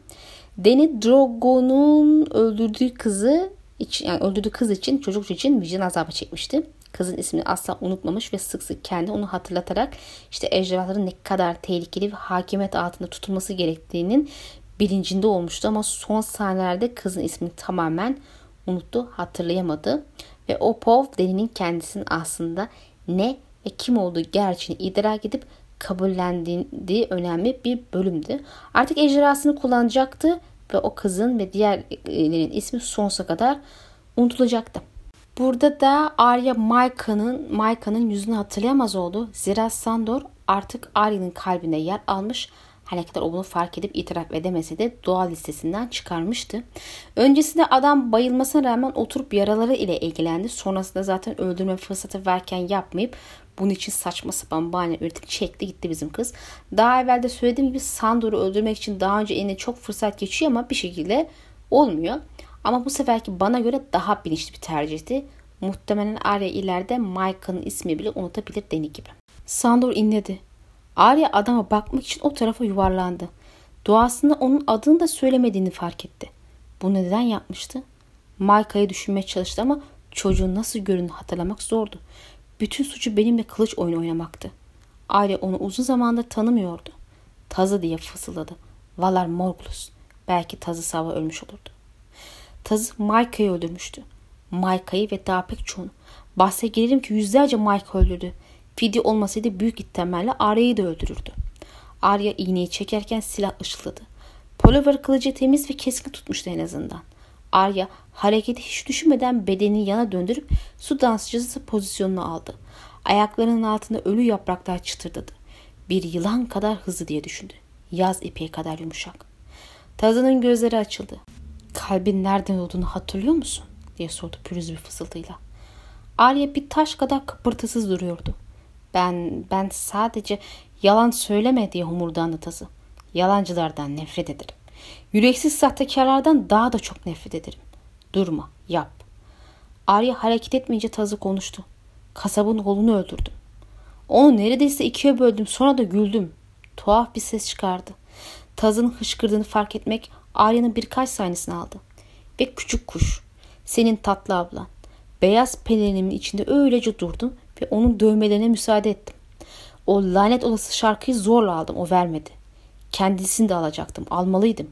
Deni Drogo'nun öldürdüğü kızı için, yani öldürdüğü kız için çocuk için vicdan azabı çekmişti. Kızın ismini asla unutmamış ve sık sık kendi onu hatırlatarak işte ejderhaların ne kadar tehlikeli ve hakimiyet altında tutulması gerektiğinin bilincinde olmuştu ama son sahnelerde kızın ismini tamamen unuttu, hatırlayamadı. Ve o Pov Deni'nin kendisinin aslında ne ve kim olduğu gerçeğini idrak edip kabullendiği önemli bir bölümdü. Artık ejderhasını kullanacaktı ve o kızın ve diğerlerinin ismi sonsuza kadar unutulacaktı. Burada da Arya Maika'nın Maika'nın yüzünü hatırlayamaz oldu. Zira Sandor artık Arya'nın kalbinde yer almış her kadar o bunu fark edip itiraf edemese de doğal listesinden çıkarmıştı. Öncesinde adam bayılmasına rağmen oturup yaraları ile ilgilendi. Sonrasında zaten öldürme fırsatı verken yapmayıp bunun için saçma sapan bahane üretip çekti gitti bizim kız. Daha evvel de söylediğim gibi Sandor'u öldürmek için daha önce eline çok fırsat geçiyor ama bir şekilde olmuyor. Ama bu seferki bana göre daha bilinçli bir tercihti. Muhtemelen Arya ileride Michael'ın ismi bile unutabilir Deni gibi. Sandor inledi. Arya adama bakmak için o tarafa yuvarlandı. Doğasında onun adını da söylemediğini fark etti. Bu neden yapmıştı? Mayka'yı düşünmeye çalıştı ama çocuğun nasıl göründüğünü hatırlamak zordu. Bütün suçu benimle kılıç oyunu oynamaktı. Arya onu uzun zamandır tanımıyordu. Tazı diye fısıldadı. Valar Morgulus. Belki Tazı Sava ölmüş olurdu. Tazı Mayka'yı öldürmüştü. Mayka'yı ve daha pek çoğunu. Bahse girelim ki yüzlerce Mayka öldürdü. Fidye olmasaydı büyük ihtimalle Arya'yı da öldürürdü. Arya iğneyi çekerken silah ışıldadı. Poliver kılıcı temiz ve keskin tutmuştu en azından. Arya hareketi hiç düşünmeden bedenini yana döndürüp su dansçısı pozisyonunu aldı. Ayaklarının altında ölü yapraklar çıtırdadı. Bir yılan kadar hızlı diye düşündü. Yaz ipeği kadar yumuşak. Tazının gözleri açıldı. Kalbin nereden olduğunu hatırlıyor musun? diye sordu pürüz bir fısıltıyla. Arya bir taş kadar kıpırtısız duruyordu. Ben ben sadece yalan söyleme diye homurdandı tazı. Yalancılardan nefret ederim. Yüreksiz sahtekarlardan daha da çok nefret ederim. Durma, yap. Arya hareket etmeyince tazı konuştu. Kasabın oğlunu öldürdüm. Onu neredeyse ikiye böldüm sonra da güldüm. Tuhaf bir ses çıkardı. Tazın hışkırdığını fark etmek Arya'nın birkaç saniyesini aldı. Ve küçük kuş, senin tatlı ablan, beyaz pelerinimin içinde öylece durdum ve onun dövmelerine müsaade ettim. O lanet olası şarkıyı zorla aldım. O vermedi. Kendisini de alacaktım. Almalıydım.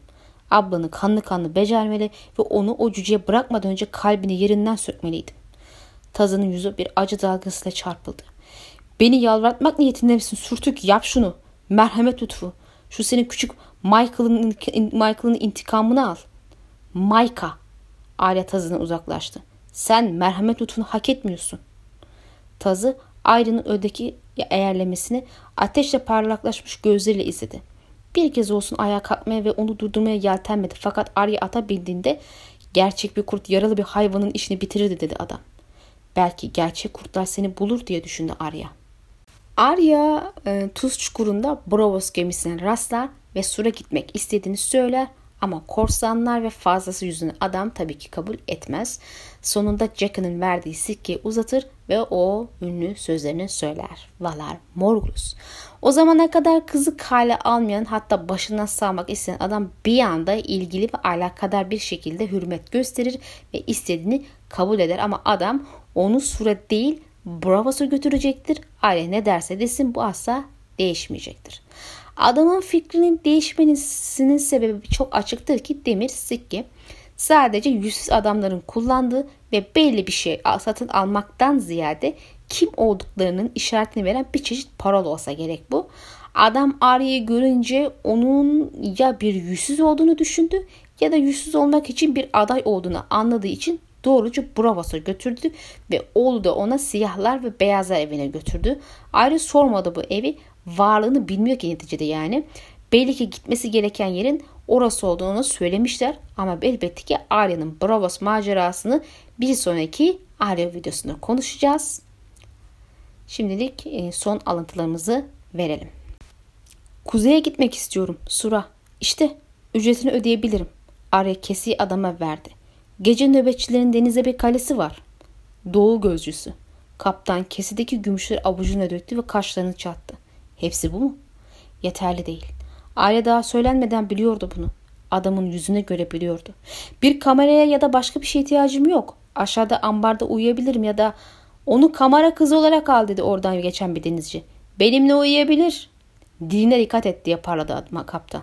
Ablanı kanlı kanlı becermeli ve onu o cüceye bırakmadan önce kalbini yerinden sökmeliydim. Tazının yüzü bir acı dalgasıyla çarpıldı. Beni yalvartmak niyetinde misin? Sürtük yap şunu. Merhamet lütfu. Şu senin küçük Michael'ın Michael'ın intikamını al. Mayka. Arya tazına uzaklaştı. Sen merhamet lütfunu hak etmiyorsun. Tazı Ayrı'nın ödeki eğerlemesini ateşle parlaklaşmış gözleriyle izledi. Bir kez olsun ayağa kalkmaya ve onu durdurmaya yeltenmedi. Fakat Arya ata bindiğinde gerçek bir kurt yaralı bir hayvanın işini bitirirdi dedi adam. Belki gerçek kurtlar seni bulur diye düşündü Arya. Arya e, tuz çukurunda Bravos gemisine rastlar ve Sur'a gitmek istediğini söyler ama korsanlar ve fazlası yüzünden adam tabii ki kabul etmez. Sonunda Jack'ın verdiği sikkeyi uzatır ve o ünlü sözlerini söyler. Valar Morgulus. O zamana kadar kızı kale almayan hatta başından sağmak isteyen adam bir anda ilgili ve alakadar bir şekilde hürmet gösterir ve istediğini kabul eder ama adam onu suret değil Bravos'a götürecektir. Aile ne derse desin bu asla değişmeyecektir. Adamın fikrinin değişmesinin sebebi çok açıktır ki Demir Sikki sadece yüzsüz adamların kullandığı ve belli bir şey satın almaktan ziyade kim olduklarının işaretini veren bir çeşit parola olsa gerek bu. Adam Arya'yı görünce onun ya bir yüzsüz olduğunu düşündü ya da yüzsüz olmak için bir aday olduğunu anladığı için doğruca Bravos'a götürdü ve oğlu da ona siyahlar ve beyazlar evine götürdü. Ayrı sormadı bu evi varlığını bilmiyor ki neticede yani. Belli ki gitmesi gereken yerin orası olduğunu söylemişler ama elbette ki Arya'nın Bravos macerasını bir sonraki Arya videosunda konuşacağız. Şimdilik e, son alıntılarımızı verelim. Kuzeye gitmek istiyorum Sura. İşte ücretini ödeyebilirim. Arya kesiyi adama verdi. Gece nöbetçilerin denize bir kalesi var. Doğu gözcüsü. Kaptan kesideki gümüşleri avucuna döktü ve kaşlarını çattı. Hepsi bu mu? Yeterli değil. Arya daha söylenmeden biliyordu bunu. Adamın yüzüne göre biliyordu. Bir kameraya ya da başka bir şey ihtiyacım yok. Aşağıda ambarda uyuyabilirim ya da onu kamera kızı olarak al dedi oradan geçen bir denizci. Benimle uyuyabilir. Diline dikkat et diye parladı kaptan.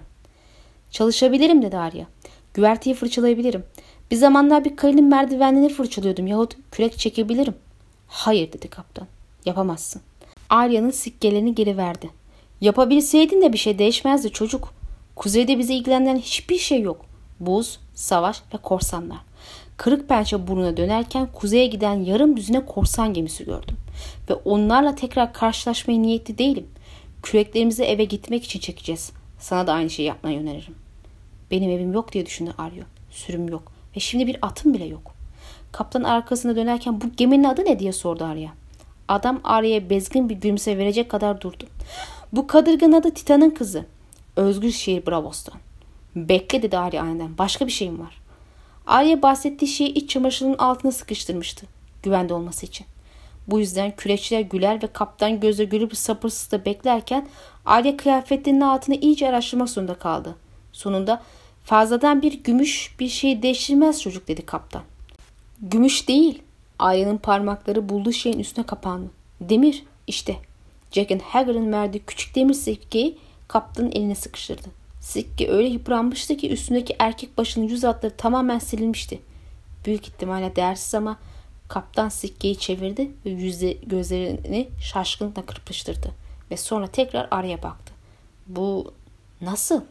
Çalışabilirim dedi Arya. Güverteyi fırçalayabilirim. Bir zamanlar bir kalenin merdivenlerini fırçalıyordum yahut kürek çekebilirim. Hayır dedi kaptan. Yapamazsın. Arya'nın sikkelerini geri verdi. Yapabilseydin de bir şey değişmezdi çocuk. Kuzeyde bizi ilgilendiren hiçbir şey yok. Buz, savaş ve korsanlar. Kırık pençe burnuna dönerken kuzeye giden yarım düzine korsan gemisi gördüm. Ve onlarla tekrar karşılaşmaya niyetli değilim. Küreklerimizi eve gitmek için çekeceğiz. Sana da aynı şeyi yapmayı öneririm. Benim evim yok diye düşündü Aryo. Sürüm yok. Ve şimdi bir atım bile yok. Kaptan arkasına dönerken bu geminin adı ne diye sordu Arya. Adam Arya'ya bezgin bir gülümse verecek kadar durdu. Bu kadırgın adı Titan'ın kızı. Özgür şehir Bravos'tan. Bekle dedi Arya aniden. Başka bir şeyim var. Arya bahsettiği şeyi iç çamaşırının altına sıkıştırmıştı. Güvende olması için. Bu yüzden küreçler güler ve kaptan gözle gülüp sabırsızla beklerken Arya kıyafetlerinin altını iyice araştırmak zorunda kaldı. Sonunda fazladan bir gümüş bir şey değiştirmez çocuk dedi kaptan. Gümüş değil. Arya'nın parmakları bulduğu şeyin üstüne kapandı. Demir işte. Jack'in Hager'ın verdiği küçük demir sikkeyi kaptanın eline sıkıştırdı. Sikke öyle yıpranmıştı ki üstündeki erkek başının yüz hatları tamamen silinmişti. Büyük ihtimalle değersiz ama kaptan sikkeyi çevirdi ve yüzde gözlerini şaşkınlıkla kırpıştırdı. Ve sonra tekrar araya baktı. Bu nasıl?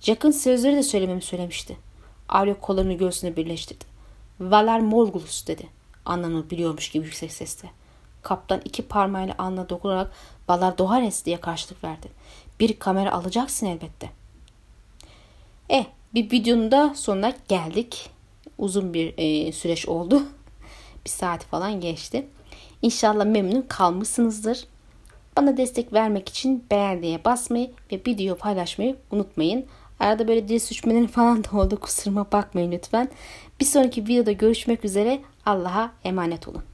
Jack'ın sözleri de söylememi söylemişti. Arya kollarını göğsüne birleştirdi. Valar Morgulus dedi. Anlamını biliyormuş gibi yüksek sesle. Kaptan iki parmağıyla alnına dokunarak Valar Dohares diye karşılık verdi. Bir kamera alacaksın elbette. E bir videonun da sonuna geldik. Uzun bir e, süreç oldu. bir saat falan geçti. İnşallah memnun kalmışsınızdır. Bana destek vermek için beğendiğe basmayı ve video paylaşmayı unutmayın. Arada böyle dil suçmaları falan da oldu. Kusuruma bakmayın lütfen. Bir sonraki videoda görüşmek üzere. Allah'a emanet olun.